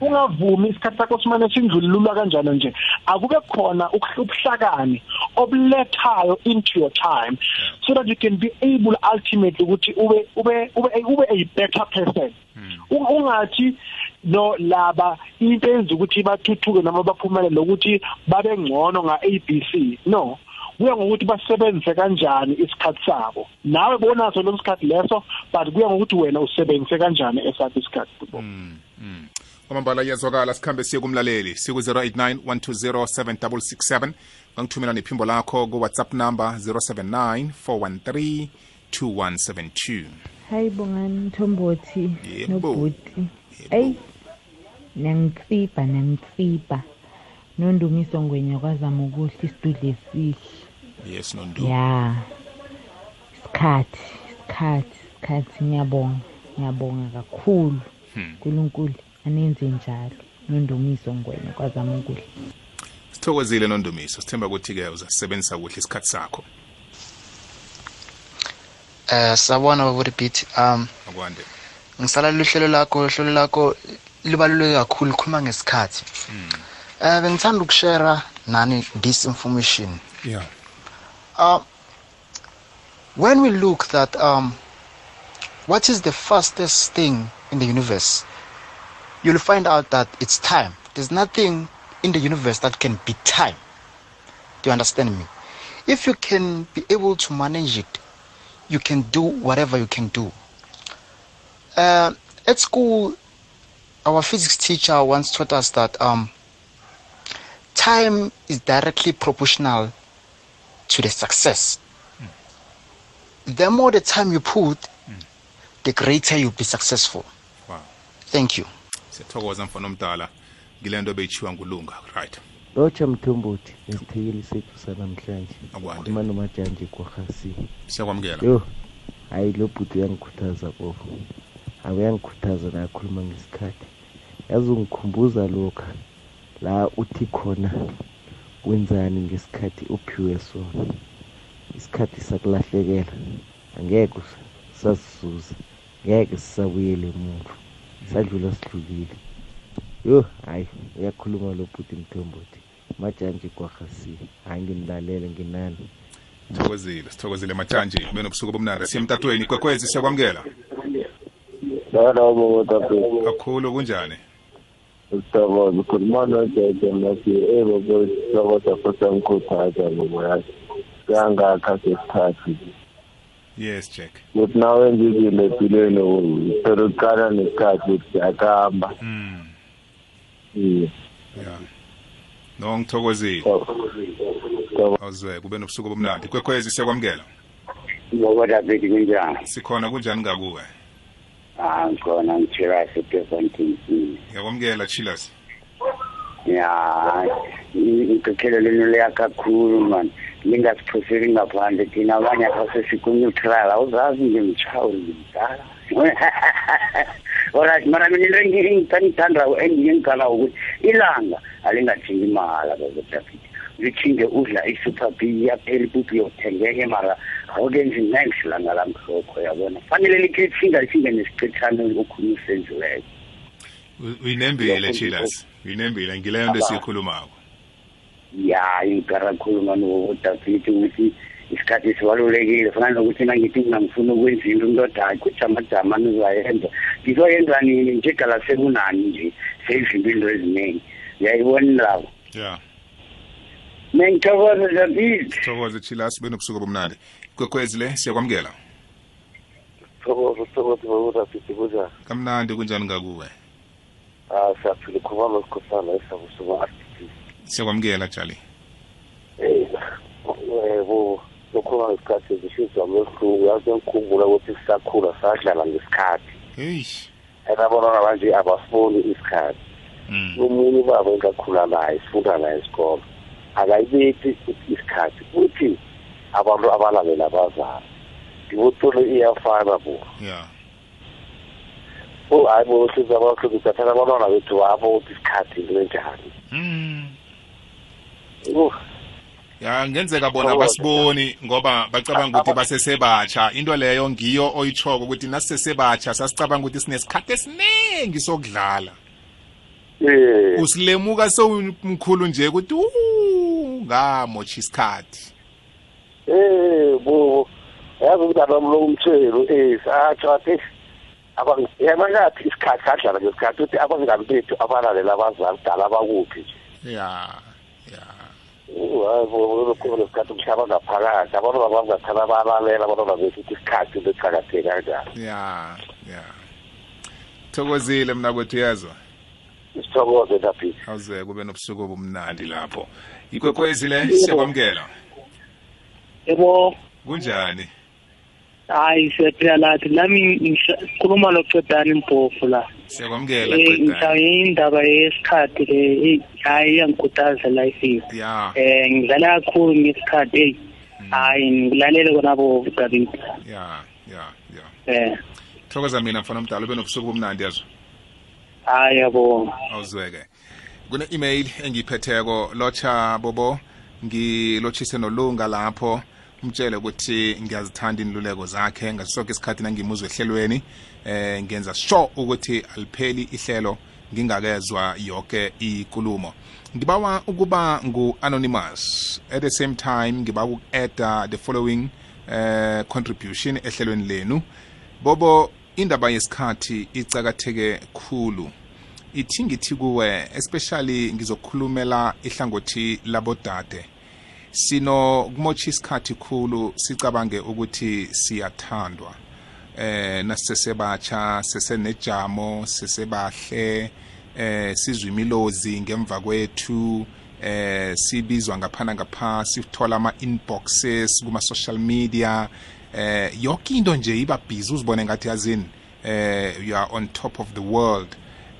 ungavumi isikhathi sakho simane sindlule lula kanjalo nje. Akube khona ukuhlubuhlakani obulethayo into your time so that you can be able ultimately ukuthi ube ube ube ube a better person. Hmm. ungathi no laba into enza ukuthi bathuthuke noma baphumelele ukuthi babe ngcono nga ABC no kuya ngokuthi basebenzise kanjani isikhathi sabo. Nawe bonaso lo sikhathi leso but kuya ngokuthi wena usebenzise kanjani esakho isikhathi. Mm, mm. kwamambala iyazwakala sikhambe siye kumlaleli. Siku-089 120 ngangithumela nephimbo lakho ku-whatsapp number 079 413 2172 hayi bongani mthombothi nobhuti. Eyi niyangitsibha niyangitsibha nondumiso ngwenya kwazama ukuhle isidudle esihle yes nondu. Ya isikhathi isikhathi isikhathi. Ngiyabonga ngiyabonga kakhulu. Hmm. nkulunkulu anenze njalo. Nondumiso ngwenya kwazama ukuhle sithokozile nondumiso sithemba ukuthi-ke uzasisebenzisa kuhle isikhathi sakho. Eh sabona baburepeat um akwande. ngisala luhlelo lakho uhlelo lakho libaluleke kakhulu likhuluma ngesikhathi. Eh bengithanda ukushare nani this information. Yeah. Uh when we look that um what is the fastest thing in the universe you'll find out that it's time. There's nothing in the universe that can be time. Do you understand me? If you can be able to manage it you can do whatever you can do. Uh, at school our physics teacher once taught us that um, time is directly proportional to the success. Mm. The more the time you put, mm. the greater you'll be successful. Wow. Thank you. siyathokoza mfana omdala ngile nto beyitshiwa ngulunga right lotsha mthombothi nesithekeli sethu sanamhlanje khuluma nomajanje kwarhasi siyakwamukela yo hayi lo bhuti uyangikhuthaza bobo awuyangikhuthaza nakhuluma ngesikhathi yazi ungikhumbuza lokha la uthi khona wenzani ngesikhathi uphiwe sona? Isikhathi sakulahlekela angeke sasizuza ngeke sisabuyele emuva. Sadlula sidlulile. Yo hayi uyakhuluma lo bhuti mthombothi majanje kwahasiwe hayi nginilalele nginani. Sithokozile sithokozile majanje kube nobusuku obumnandi siye emtatweni kwekwezi siyakwamukela. Kakhulu kunjani nathi eh babo sithokoza futhi angikhuthaza ngomoyazi kangakha sesikhathi yes jack. Ukuthi nawe wenza izinto empilweni uthole ukuqala nesikhathi ukuthi siyakuhamba mm. yeah no ngithokozile awuzwe kube nobusuku obumnandi. Kwekhwezi siyakwamukela? Ngoba David kunjani sikhona kunjani ngakuwe? Ah ngikhona ngichira sePefontein ngiyakwamukela chilas ya ngikhekhelo lenu leya kakhulu man. Lingasiphoseli ngaphandle thina abanye asasesiku-neutral awuzazi ngimtshawo ngimdala [laughs] alright mara mina into engithandayo engiyengikala ukuthi ilanga alingathingi mahala babodafidi lithinge udla i-super b yaphela ipuphi yokuthengeke mara awuke nje next langa lamhlophe yabona. Fanele likhethi singasinge nesicethane okhuluma usenziweyo U- uyinembile chilas uyinembile ngileyo nto esiyikhulumako. Ya ingarakhuluma nodafiti ukuthi isikhathi sibalulekile. Fana nokuthi nangithi mina ngifuna ukwenza into umntu hayi kujamajama nizayenza ngizoyenza nini? Njegala sekunani nje seyizinto into eziningi. Uyayibona indaba ya. Nengithokoza dafiti thokoze chilas benobusuku obumnandi kwekhwezi le siyakwamukela. Thokoza thokoza babudafiti kunjani kamnandi kunjani ngakuwe? Ah siyaphila khuluma nosikhosana esakusuma rtp siyakwamukela jali. Yebo lokhuluma ngesikhathi zishizwa mehluku yazi ngikhumbula ukuthi sisakhula sadlala ngesikhathi. Heyi and abantwana banje abafuni isikhathi. Mm. omunye ubaba engakhula naye sifunda naye esikolo akayibethi isikhathi uthi abantu abalalela abazali. Ngibotole iyafana bo. Ya o hayi bo siza abahlobisa thana abantwana bethu babo ukuthi isikhathi kunenjani Mm. Uh, ya ngenzeka bona basiboni ngoba bacabanga ukuthi basesebatsha. Into leyo ngiyo oyichoko ukuthi nasisesebatsha sasicabanga ukuthi sinesikhathi esiningi sokudlala. Eh. Usilemuka sewumkhulu nje ukuthi "Uh, ngamotsha isikhathi. Eh bo yazi umntana wami lo umthelo eh satsho athi yamanathi isikhathi sadlala ngesikhathi uthi abangani bethu abalalela abazali dala bakuphi nje. Ya ya. Hayi bo lokho lesikhathi umhlaba ngaphakathi abantu babangathana balalela abantwana bethu ukuthi isikhathi into eqakatheke kanjani. Ya ya. Thokozile mna kwethu yazwa sithokoze daphiti awuze kube nobusuku obumnandi lapho. Ikwekwezi le siyakwamukela yebo. Kunjani? Hayi siyaphila lathi nami ngikhuluma locedani impofu la. Siyakwamukela Eh, Qedani. ngithaye indaba yesikhathi le eyi, hayi iyangikhuthaza lifini ya. Eh ngidlala kakhulu ngesikhathi eyi hayi ngilalele kona bo David ya ya ya. Eh. Thokoza mina mfana omdala ube nobusuku obumnandi yazwa hayi yabo. Awuzweke. Kune-email engiyiphetheko lotsha bobo ngilotshise nolunga lapho. Umtshele ukuthi ngiyazithanda inluleko zakhe. Ngaso sonke isikhathi nangimuzwa ehlelweni eh ngenza sure ukuthi alipheli ihlelo ngingakezwa yonke ikulumo. Ngibawa ukuba ngu-anonymous. At the same time ngibawa uku-adda the following eh contribution ehlelweni lenu. Bobo indaba yesikhathi icakatheke khulu. Ithi ngithi kuwe especially ngizokhulumela ihlangothi labodade. Sino kumotsha isikhathi khulu sicabange ukuthi siyathandwa. Eh nasisesebatsha sesenejamo sesebahle eh sizwe imilozi ngemva kwethu eh sibizwa ngaphana ngapha sithola ama inboxes kuma social media. Eh yonke into nje iba busy uzibone ngathi yazini eh you are on top of the world.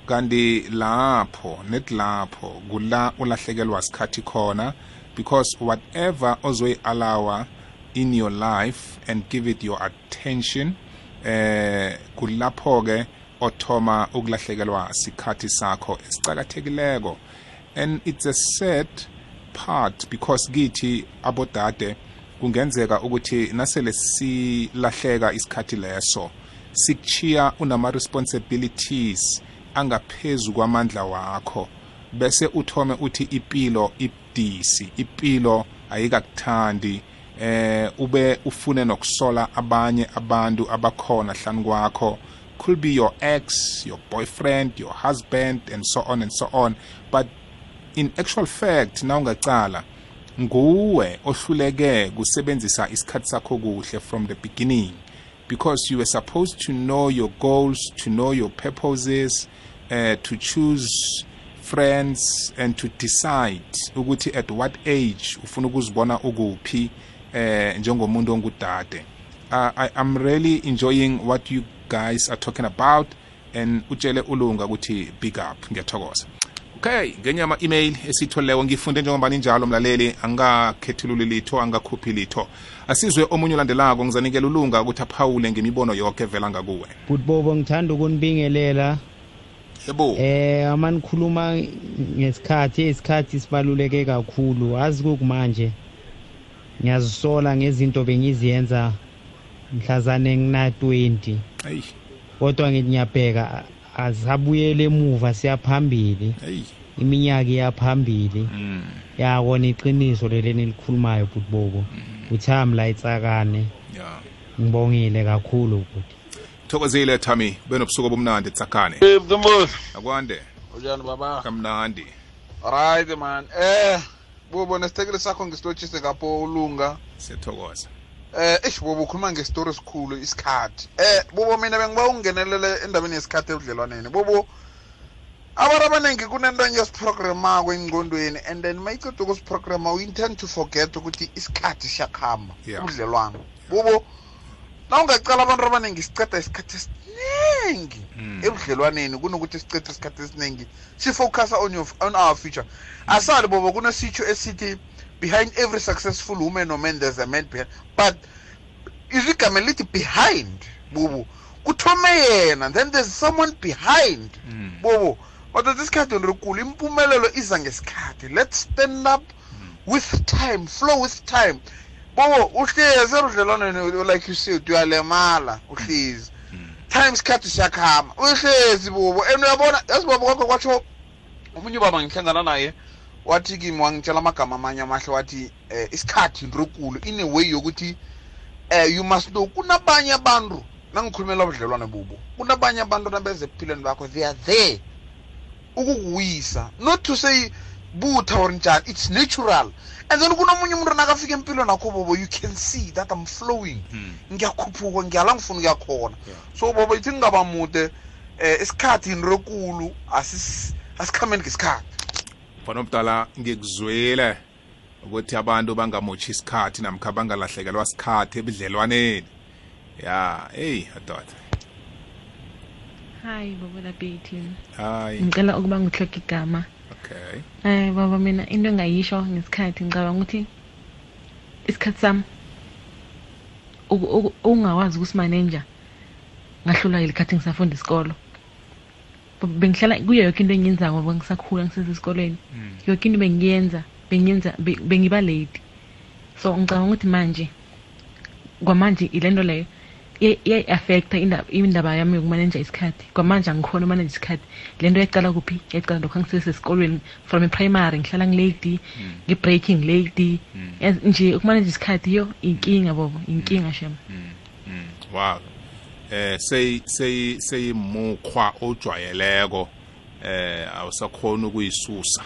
Kanti lapho net lapho kula ulahlekelwa sikhathi khona because whatever ozoyi-allowa in your life and give it your attention eh kulapho-ke othoma ukulahlekelwa sikhathi sakho esicakathekileko and it's a sad part because kithi abodade kungenzeka ukuthi nasele silahleka isikhathi leso sikuchiya unama-responsibilities angaphezu kwamandla wakho. Bese uthome uthi impilo ibudisi impilo ayikakuthandi eh ube ufune nokusola abanye abantu abakhona hlani kwakho. Could be your ex your boyfriend your husband and so on and so on. But in actual fact na ungacala nguwe ohluleke kusebenzisa isikhathi sakho kuhle from the beginning. Because you were supposed to know your goals to know your purposes uh, to choose friends and to decide ukuthi at what age ufuna ukuzibona ukuphi eh njengomuntu ongudade. Uh, I, I'm really enjoying what you guys are talking about and utshele ulunga ukuthi big up. Ngiyathokoza. Okay ngenye ama-email esiyitholileko ngifunde njengoba ninjalo mlaleli. Angikakhethululi litho angakhuphi litho. Asizwe omunye olandelako ngizanikela ulunga ukuthi aphawule ngemibono yonke evela ngakuwe. Butbobo ngithanda ukunibingelela. Yebo. Eh ama nikhuluma ngesikhathi isikhathi sibaluleke kakhulu. Azi kukumanje ngiyazisola ngezinto bengiziyenza mhlazane ngina 20 eyi kodwa ngiyabheka azabuyele emuva siyaphambili. Eyi iminyaka iyaphambili. Mm. yakona iqiniso leli nilikhulumayo bhuti bobo. Uthami la itsakane. Ya. Ngibongile kakhulu bhuti. Thokozile thami benobusuku obumnandi tsakane. Eh mthombozi akwande. Unjani baba. Kamnandi. Right man. Eh bubo nesithekeli sakho ngisilotshise kapho ulunga siyathokoza. Eh eish bubo ukhuluma ngestori esikhulu isikhathi. Eh bubo mina bengiba ungenelele endabeni yesikhathi ebudlelwaneni. Bubo abantu abaningi kunento engiyosiprogramako engqondweni and then mayiqeda ukusiprograma we intend to forget ukuthi isikhathi siyakuhamba Yeah. ubudlelwano. Bubo na ungacala abantu abaningi siceda isikhathi esiningi Mm. ebudlelwaneni kunokuthi sicede isikhathi esiningi sifocusa on, your, on our future. Asali bobo kunesitsho esithi behind every successful woman or man there's a man behind. But izigama lithi behind bubu kuthome yena then there's someone behind Mm. bobo. Kodwa isikhathi ndirikulu impumelelo iza ngesikhathi. Let's stand up with time flow with time. Bobo uhlezi erudlelwaneni like you said uyalemala uhlezi. Time isikhathi siyakhama uhlezi bobo. And uyabona yazi baba kwakho kwatsho omunye ubaba ngihlangana naye wathi kimi wangitshela amagama amanye amahle wathi eh, isikhathi ndirokulu in a way yokuthi eh, you must know kunabanye abantu nangikhulumela ubudlelwane bubo kunabanye abantu nabeze ebuphilweni bakho they are there ukukuwisa not to say butha or njani it's natural. And then kunomunye umuntu nakafika empilweni akho bobo you can see that i'm flowing. Mm. ngiyakhuphuka ngiyala ngifuna ukuyakhona. So bobo ithi ngingaba mude eh isikhathi into ekulu asis- asikhambeni ngesikhathi. Mfana omdala ngikuzwile ukuthi abantu bangamotshi isikhathi namkha bangalahlekelwa sikhathi ebudlelwaneni. Ya eyi adoda. Hayi baba labhethi hayi ngicela ukuba ngihloke igama. Okay. Hayi baba mina into engayisho ngesikhathi ngicabanga ukuthi isikhathi sami uku- uku- ukungakwazi ukusimaneja ngahlulwa yilikhathi ngisafunda isikolo. Baba, bengihlala kuyo yoke into engiyenzako ngoba ngisakhula ngisesesikolweni yoke into bengiyenza bengiyenza be- bengiba late. So ngicabanga ukuthi manje kwamanje ile nto leyo iya- iyayi-affecta indaba indaba yami yokumaneja isikhathi. Kwamanje angikhona ukumaneja isikhathi. Le nto yacala kuphi? Yacala lokhu ngisesesikolweni from i-primary ngihlala ngilady ngi-breaking lady Yazi nje ukumaneja isikhathi yo inkinga bobo inkinga shem. Mm, wow. Eh sey sey seyimukhwa ojwayeleko. Eh awusakhona ukuyisusa.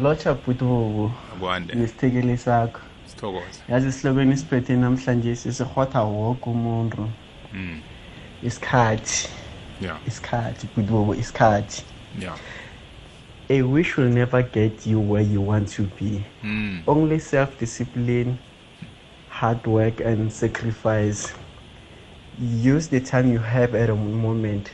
Lotsha bhuti bobo akwande nesithekeli sakho sithokoze yazi isihlokweni isiphethe namhlanje sisirhwatha woke umuntu. Mm. Isikhathi. Yeah isikhathi bhuti bobo isikhathi. Yeah a wish will never get you where you want to be. Mm. Only self-discipline hard work and sacrifice. Use the time you have at a moment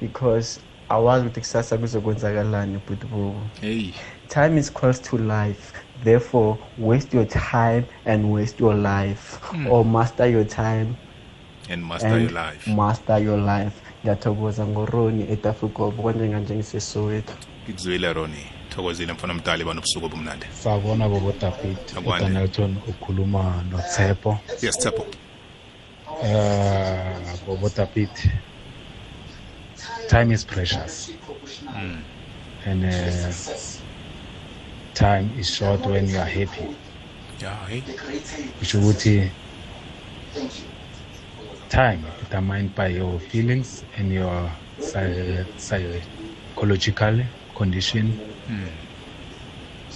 because awazi ukuthi kusasa kuzokwenzakalani bhuti bobo. Hey. Time is close to life. Therefore waste your time and waste your life. Mm. or master your time and master and your life. master your life. Ngiyathokoza ngoroni etafukobo kwanjenganje ngisesoweto ngikuzwile roni. Thokozile mfana omdala banobusuku obumnandi. Sabona bobo david. Udanelton ukhuluma notshepo. Yes thepho uh bobo david time is precious. Mm. and uh, time is short when you are happy. Yeah hey kusho ukuthi time determined by your feelings and your psy- psychological condition. Mm.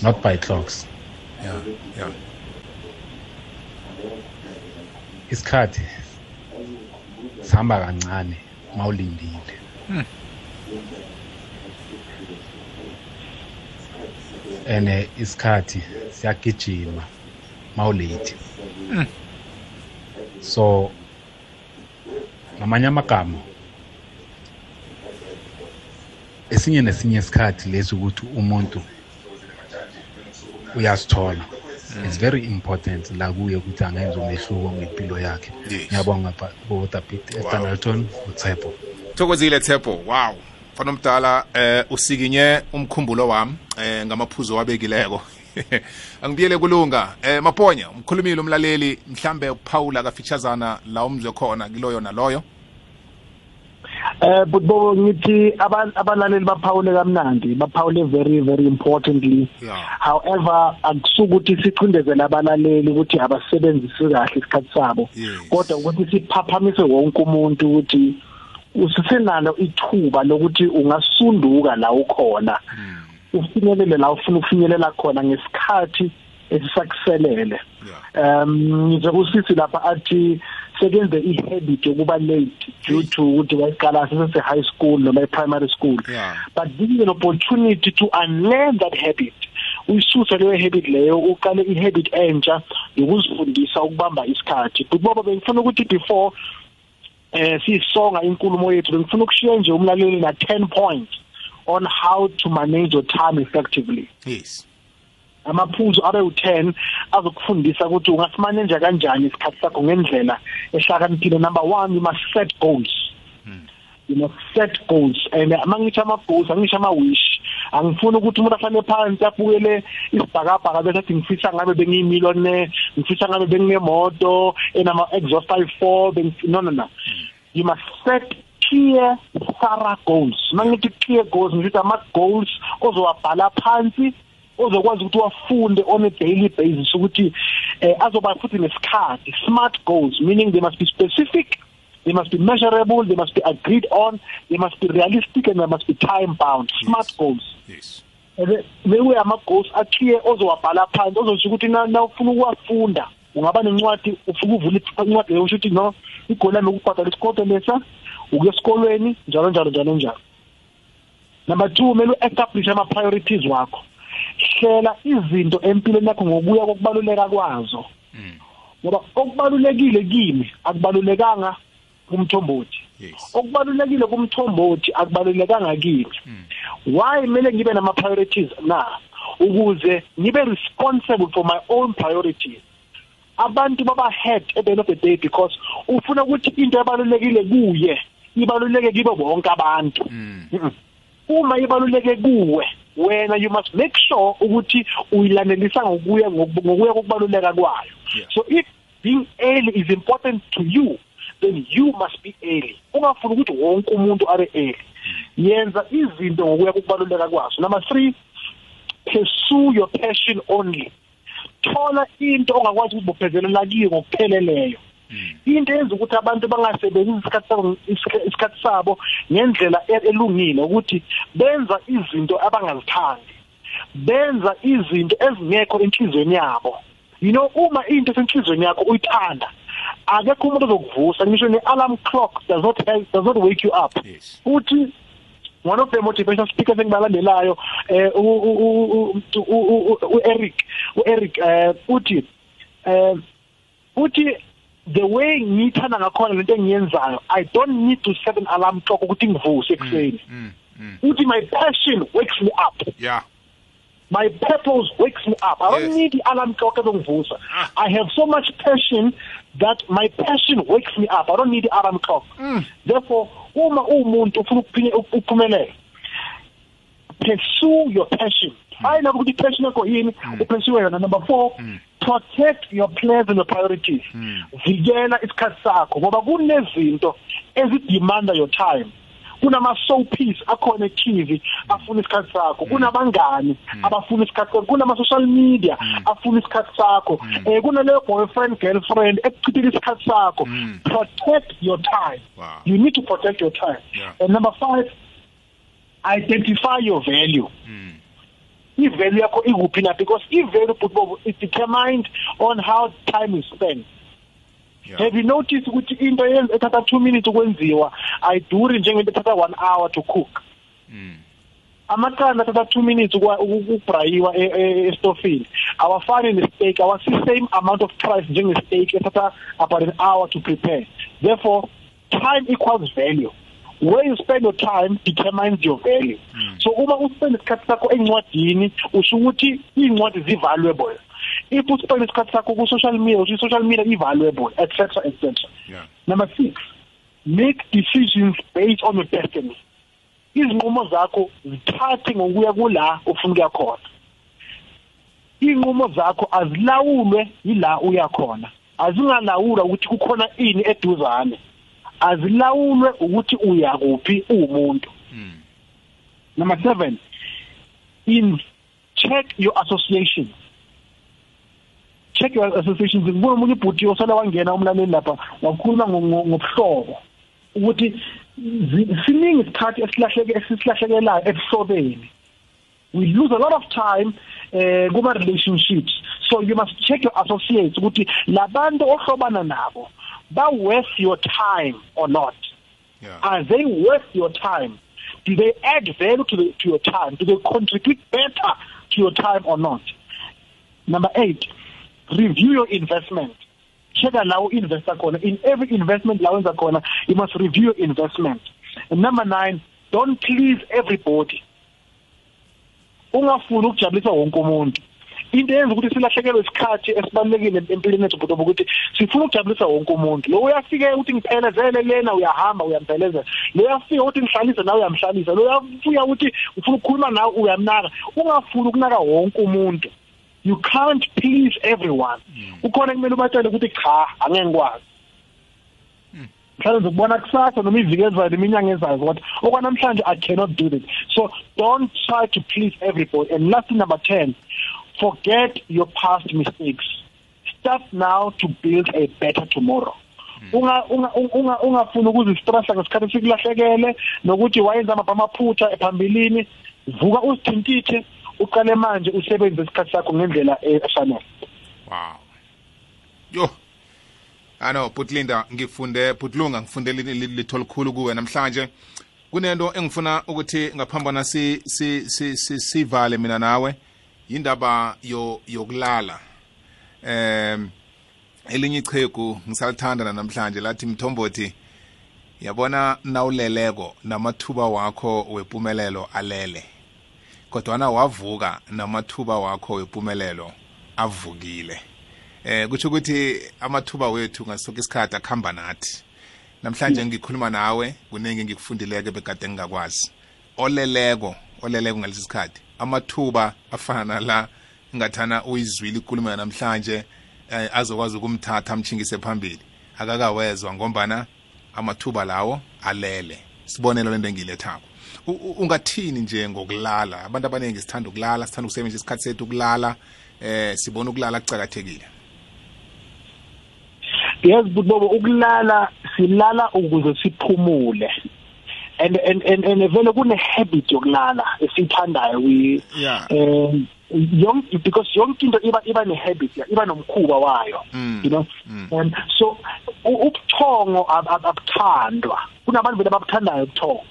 not by clocks. Yeah yeah. Isikhathi sihamba kancane mawulindile. Hmm. Eh, isikhathi siyagijima mawulate Hmm. so ngamanye amagama esinye nesinye isikhathi lesi ukuthi umuntu uyasithola. It's very important la kuye ukuthi angenza umehluko ngempilo yakhe. Ngiyabonga bobodapit estanelton utshepo. Thokozile thepho wow. Mfana omdala eh usikinye umkhumbulo wami eh ngamaphuzo wabekileko [laughs] angibiyele kulunga. Eh maponya umkhulumile umlaleli mhlambe uphawula kafitshazana la umzwe khona kiloyo naloyo? Eh but bo ngithi aba- abalaleli baphawule kamnandi baphawule very very importantly. However akusukuthi sicindezele abalaleli ukuthi abasebenzisi kahle isikhathi sabo. Kodwa ukuthi siphaphamise wonke umuntu ukuthi usisenalo ithuba lokuthi ungasunduka la ukhona. Ufinyelele la ufuna ukufinyelela khona ngesikhathi esisakuselele. Um ngize kusisi lapha athi sekenze i-habit yokuba late due to ukuthi wayiqala sese high school noma e-primary school. But this is an opportunity to unlearn that habit. Uyisuse leyo habit leyo uqale i-habit entsha yokuzifundisa ukubamba isikhathi. But boba bengifuna ukuthi before eh sisonga inkulumo yethu. Bengifuna ukushiya nje umlaleli na 10 points on how to manage your time effectively. Yes. Amaphuzu abe u10 azokufundisa ukuthi ungasimanage kanjani isikhathi sakho ngendlela ehlakaniphile number 1 you must set goals. You must set goals. And mangithi ama goals angisho ama wish angifuni ukuthi umuntu afane phansi abukele isibhakabhaka bese athi ngifisa ngabe bengiyimillionaire ngifisa ngabe benginemoto enama exhaust i4 no no no. You must set clear thorough goals. Mangithi clear goals ngithi ama goals ozowabhala phansi ozokwazi ukuthi wafunde on a daily basis ukuthi eh azoba futhi nesikhathi. Smart goals meaning they must be specific they must be measurable they must be agreed on they must be realistic and they must be time bound. Smart yes. goals yes lewe ama goals akhiye ozowabhala phansi ozosho ukuthi na ufuna ukuwafunda. Ungaba nencwadi ufuna ukuvula incwadi leyo usho ukuthi no igoli lami ukubhadala isikolo lesa ukuya esikolweni njalo njalo njalo njalo. Number 2 kumele uestablish ama priorities wakho. Hlela izinto empilweni yakho ngokuya kokubaluleka kwazo. Ngoba okubalulekile kimi akubalulekanga kumthombothi. Okubalulekile kumthombothi akubalulekanga kimi. Why kumele ngibe nama priorities na? Ukuze ngibe responsible for my own priorities. Abantu baba head at the end of the day because ufuna ukuthi into ebalulekile kuye ibaluleke kibo bonke abantu. Uma ibaluleke kuwe wena you must make sure ukuthi uyilanelisa ngokuya ngokuya kokubaluleka kwayo. So if being early is important to you then you must be early. Ungafuni ukuthi wonke umuntu abe early. Yenza izinto ngokuya kokubaluleka kwazo. Number 3 pursue your passion only. Thola into ongakwazi ukubophezelela kiyo ngokupheleleyo. Into yenza ukuthi abantu bangasebenzisi isikhathi sabo isikhathi sabo ngendlela elungile ukuthi benza izinto abangazithandi. Benza izinto ezingekho enhlizweni yabo. You know uma into esenhlizweni yakho uyithanda akekho umuntu ozokuvusa ngisho ne-alarm clock does not help, does not wake you up. Uthi one of the motivational speakers engibalandelayo eh uEric uEric eh uthi eh uthi the way ngithanda ngakhona lento engiyenzayo i don't need to set an alarm clock ukuthi ngivuse ekuseni. Uthi my passion wakes me up. Yeah. My purpose wakes me up. I don't need the alarm clock ah. i have so much passion that my passion wakes me up. I don't need the alarm clock. Mm. therefore uma umuntu ufuna ukuphumelela pursue your passion. Hayi lapho ukuthi passion yakho yini? Upursue yona. Number 4 protect your plans and your priorities. Vikela isikhathi sakho ngoba kunezinto ezidemanda your time kunama showpiece akhona e-TV afuna isikhathi sakho. Kunabangani abafuna isikhathi sakho? Kunama social media afuna isikhathi sakho? Eh kunaleyo boyfriend girlfriend ekuchithela isikhathi sakho. Protect your time. You need to protect your time. And number 5 identify your value. I-value yakho ikuphi na? Because i-value football is determined on how time is spent. Yeah. Have you noticed ukuthi into yenza ethatha 2 minutes ukwenziwa ayiduri njengento ethatha 1 hour to cook. Mm. Amaqanda athatha 2 minutes ukubrayiwa estofini. Awafani nesteak, awasi same amount of price njengesteak ethatha about an hour to prepare. Therefore, time equals value. where you spend your time determines your value mm. so uma uspend isikhathi sakho encwadini usho ukuthi incwadi zi-valuable if uspend isikhathi sakho ku-social media usho i-social media i-valuable etc etc yeah. number six make decisions based on your destiny. Izinqumo zakho zithathe ngokuya kula ufuna ukuya khona. Inqumo zakho azilawulwe yila uya khona. Azingalawula ukuthi kukhona ini eduzane. Azilawulwe ukuthi uya kuphi umuntu number 7 in check your associations check your associations. Ngibona umunye ibhuti osala wangena umlaleli lapha wakhuluma ngo- ngo- ngobuhlobo ukuthi siningi isikhathi esilahleke esisilahlekelayo ebuhlobeni. We lose a lot of time eh kuma relationships so you must check your associates ukuthi labantu ohlobana nabo ba worth your time or not? Are they worth your time? Do they add value to, the, to your time? Do they contribute better to your time or not? Number 8 review your investment. Checka la u-investa khona. In every investment la wenza khona you must review your investment. And number 9 don't please everybody. Ungafuni ukujabulisa wonke umuntu. Into yenza ukuthi silahlekelwe isikhathi esibalulekile empilweni yethu butobo ukuthi sifuna ukujabulisa wonke umuntu. Lo uyafike ukuthi ngiphelezele lena uyahamba uyamphelezela. Lo uyafika ukuthi ngihlalise nawe uyamhlalisa. Lo uyafika ukuthi ufuna ukukhuluma nawe uyamnaka. Ungafuni ukunaka wonke umuntu. You can't please everyone. Ukhona kumele ubatshele ukuthi cha angeke ngikwazi. Mhlawumbe ngizokubona kusasa noma iviki ezayo neminyanga ezayo kodwa okwanamhlanje i cannot do this so don't try to please everybody and last number 10 forget your past mistakes. Start now to build a better tomorrow. Unga unga unga ungafuni ukuzistressa ngesikhathi sikulahlekele nokuthi wayenza amaphutha ephambilini vuka uzithintithe uqale manje usebenze isikhathi sakho ngendlela efanele. Wow. Yo. Ano Putlinda ngifunde Putlunga ngifunde li- li- litho likhulu kuwe. Namhlanje kunento engifuna ukuthi ngaphambana si si si si- sivale mina nawe indaba yo yokulala. Em elinye ichegu ngisalithanda namhlanje lathi mthombothi yabona nawuleleko namathuba wakho wempumelelo alele. Kodwana wavuka namathuba wakho wempumelelo avukile. Eh kutsho ukuthi amathuba wethu ngasoke isikhathi akuhamba nathi. Namhlanje ngikhuluma nawe kuningi ngikufundileke bekade ngingakwazi. Oleleko oleleko ngalesi sikhathi amathuba afana nala ngathana uyizwile ikulumo namhlanje eh, azokwazi ukumthatha amchingise phambili. Akakawezwa ngombana amathuba lawo alele. Sibonelo lento engilethako U- u- ungathini nje ngokulala? Abantu abaningi sithanda ukulala sithanda ukusebenzisa isikhathi sethu ukulala. Eh sibona ukulala kucakathekile yes but bobo ukulala silala ukuze siphumule. And and and, and vele kune habit yokulala esithandayo we yeah. um yonke because yonke into iba iba ne habit ya iba nomkhuba wayo Mm. you know? and so u- ubuthongo ab- ab- abuthandwa. Kunabantu vele ababuthandayo ubuthongo.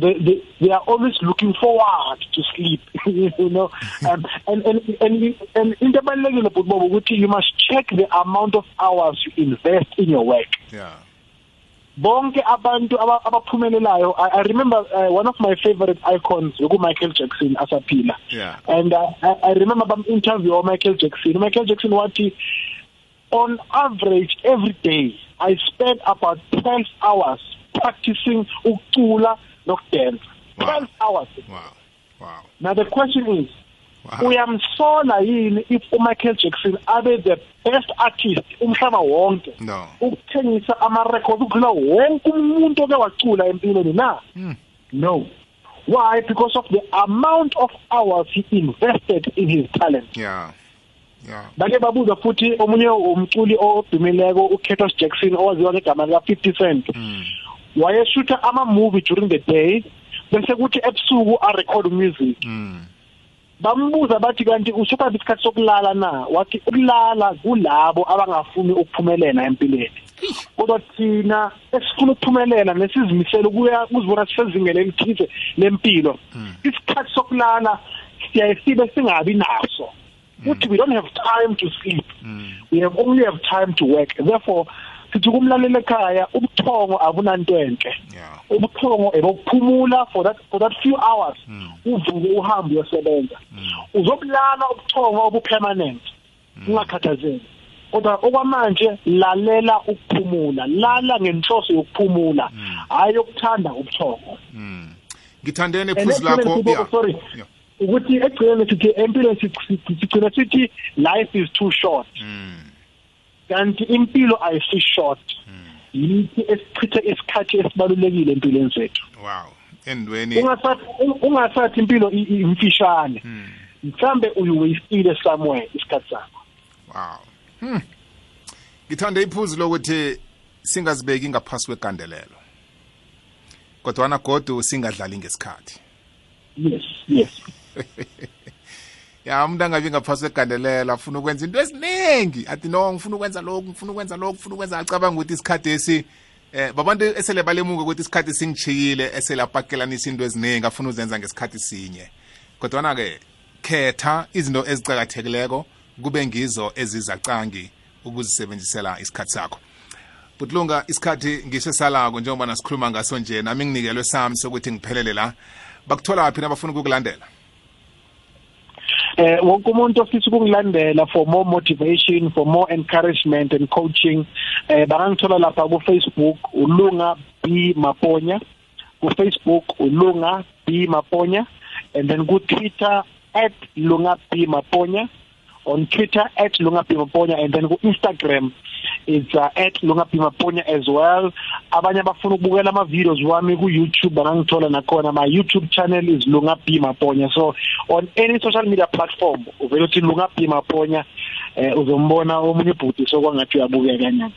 They, they they are always looking forward to sleep [laughs] you know. Um, and and and and into ebalekile but bobo ukuthi you must check the amount of hours you invest in your work. Yeah. Bonke abantu aba- abaphumelelayo I, i remember uh, one of my favorite icons Michael Jackson asaphila. Yeah. And uh, I, I remember bam interview of Michael Jackson. Michael Jackson wathi on average every day I spend about 12 hours practicing ukucula nokudance 12 hours. Wow. Wow. Now the question is uyamsola yini if uMichael Jackson abe the best artist umhlaba wonke? No. Ukuthengisa ama records ukudlula wonke umuntu oke wacula empilweni na? No. Why? Because of the amount of hours he invested in his talent. Yeah. Yeah. Bake babuza futhi omunye umculi odumileko uKetos Jackson owaziwa ngegama lika 50 Cent wayeshutha ama movie during the day bese kuthi ebusuku a record music bambuza bathi kanti usupha isikhathi sokulala na? Wathi ukulala kulabo abangafuni ukuphumelela empilweni. Kodwa thina esifuna ukuphumelela nesizimisela ukuya kuzibona sisezingele elithize lempilo isikhathi sokulala siyaye sibe singabi naso. Futhi we don't have time to sleep. We have only have time to work. Therefore sithi kumlalela ekhaya ubuthongo abunanto enhle. Ubuthongo ebokuphumula for that for that few hours. Uvuke uhambe uyosebenza. Uzokulala ubuthongo obupermanent. Ungakhathazeki. Kodwa okwamanje lalela ukuphumula. Lala ngenhloso yokuphumula. Hayi yokuthanda ubuthongo. Ngithandene And iphuzu actually, lakho Sibo, yeah sorry. Ukuthi egcineni sithi empilo sigcina sithi life is too short. Kanti impilo ayisi short. Yithi esichithe isikhathi esibalulekile empilweni zethu. Wow. Endweni ungasathi ungasathi impilo i- i- imfishane. Mhlambe uyiwastile somewhere isikhathi sakho. Wow. Hmm. ngithanda iphuzu lokuthi singazibeki ngaphasi kwegandelelo. Kodwana godu singadlali ngesikhathi. Yes yes. [laughs] ya umuntu angabi ngaphasi kwegandelela afuna ukwenza into eziningi. Athi no ngifuna ukwenza lokhu ngifuna ukwenza lokhu ngifuna ukwenza acabanga ukuthi isikhathi esi eh babantu esele balemuka ukuthi isikhathi singijhiyile esele apakelanisa into eziningi afuna uzenza ngesikhathi sinye. Kodwana-ke khetha izinto ezicakathekileko kube ngizo ezizacangi ukuzisebenzisela isikhathi sakho. Butlunga isikhathi ngiso salako njengoba nasikhuluma ngaso nje nami nginikelwe sami sokuthi ngiphelele la. Bakuthola phi nabafuna ukukulandela? Eh wonke umuntu ofisa ukungilandela for more motivation for more encouragement and coaching eh bangangithola lapha ku Facebook ulunga B Maponya. Ku Facebook ulunga B Maponya. And then ku Twitter @lunga B Maponya. On Twitter @lunga B Maponya and then ku Instagram it's uh, @lunga B Maponya as well. Abanye abafuna ukubukela ama videos wami ku YouTube bangangithola nakhona. My YouTube channel is lunga B Maponya so on any social media platform uvela uthi lunga B Maponya eh uzombona omunye ibhuti sokwangathi uyabukeka kanyana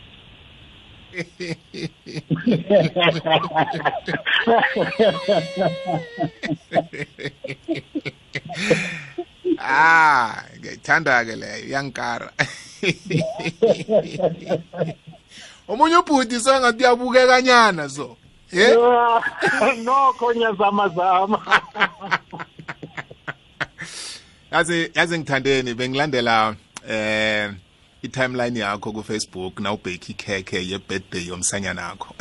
[laughs] [laughs] ah ngiyayithanda-ke leyo iyangikara [laughs] omunye ubhuti sengathi uyabukekanyana so ye? Nokho ngiyazama zama. [laughs] Yazi yazi ngithandeni bengilandela eh i-timeline yakho ku-facebook nawubheke ikhekhe ye-birthday yomsanyana akho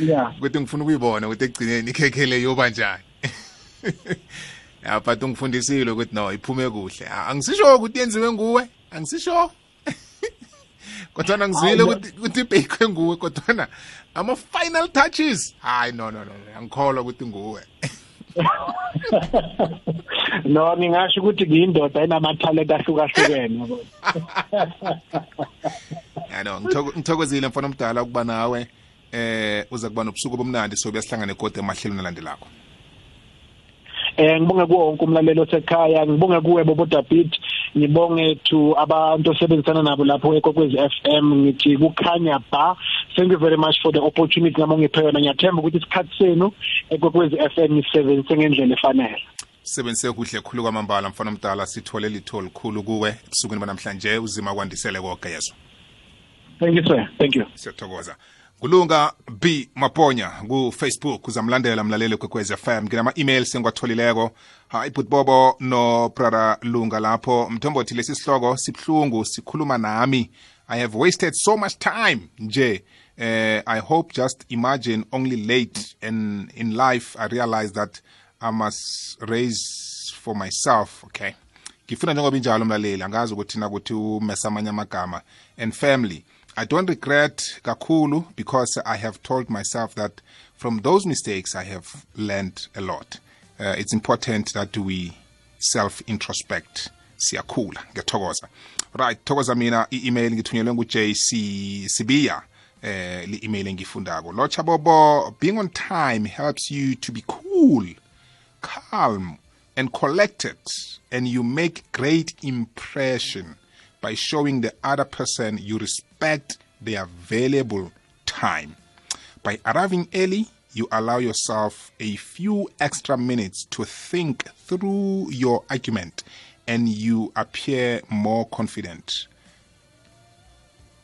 yeah [laughs] ukuthi ngifuna ukuyibona ukuthi ekugcineni ikhekhe le yoba njani. Ya but ungifundisile ukuthi no iphume kuhle. Ah, angisisho ukuthi yenziwe nguwe? Angisisho? [laughs] Kodwana ngizwile ukuthi ukuthi ibhekwe nguwe kodwana ama-final touches. Hayi no no no no, angikholwa ukuthi nguwe. [laughs] No ngingasho ukuthi ngiyindoda enamathalente ahlukahlukene. Yabo. [laughs] ya no ngitho- ngithokozile mfana omdala ukuba nawe. Eh uza kuba nobusuku obumnandi so buyasihlangana ekode emahlelweni alandelako. Eh ngibonge kuwo wonke umlaleli osekhaya ngibonge kuwe Bobo David. Ngibonge to abantu osebenzisana nabo lapho ekokwezi FM ngithi kukhanya ba. Thank you very much for the opportunity nami ngiphe yona. Ngiyathemba ukuthi isikhathi senu ekokwezi FM isebenzise ngendlela efanele. Sebenzise kuhle khulu kwamambala mfana omdala. Sithole litho likhulu kuwe. Ebusukwini banamhlanje uzima kwandisele konke yezo thank you sir. Thank you. Siyathokoza. Kulunga b. Maponya ku-facebook uzamlandela mlaleli kwekwez fm nginama email sengiwatholileko hayi bobo no brother lunga lapho mthombothi lesi sihloko sibuhlungu sikhuluma nami. I have wasted so much time nje. Uh, i hope just imagine only late and in life i realize that i must raise for myself okay? Ngifuna njengoba injalo mlaleli angazi ukuthi nakuthi umesa amanye amagama. And family i don't regret kakhulu because i have told myself that from those mistakes i have learned a lot. Uh, it's important that we self introspect siyakhula. Ngiyathokoza. Right thokoza mina i-email ngithunyelwe ngu-jc sibiya eh li-email engifundako locha bobo being on time helps you to be cool calm and collected and you make great impression by showing the other person you respect their available time. By arriving early you allow yourself a few extra minutes to think through your argument and you appear more confident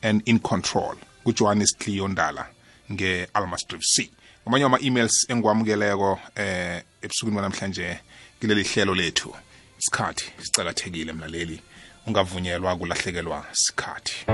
and in control. Kujohannes cleo ndala nge-almastrip c. Amanye ama-emails engiwamukeleko eh ebusukwini banamhlanje kuleli hlelo lethu. Isikhathi sicakathekile mlaleli. Ungavunyelwa kulahlekelwa sikhathi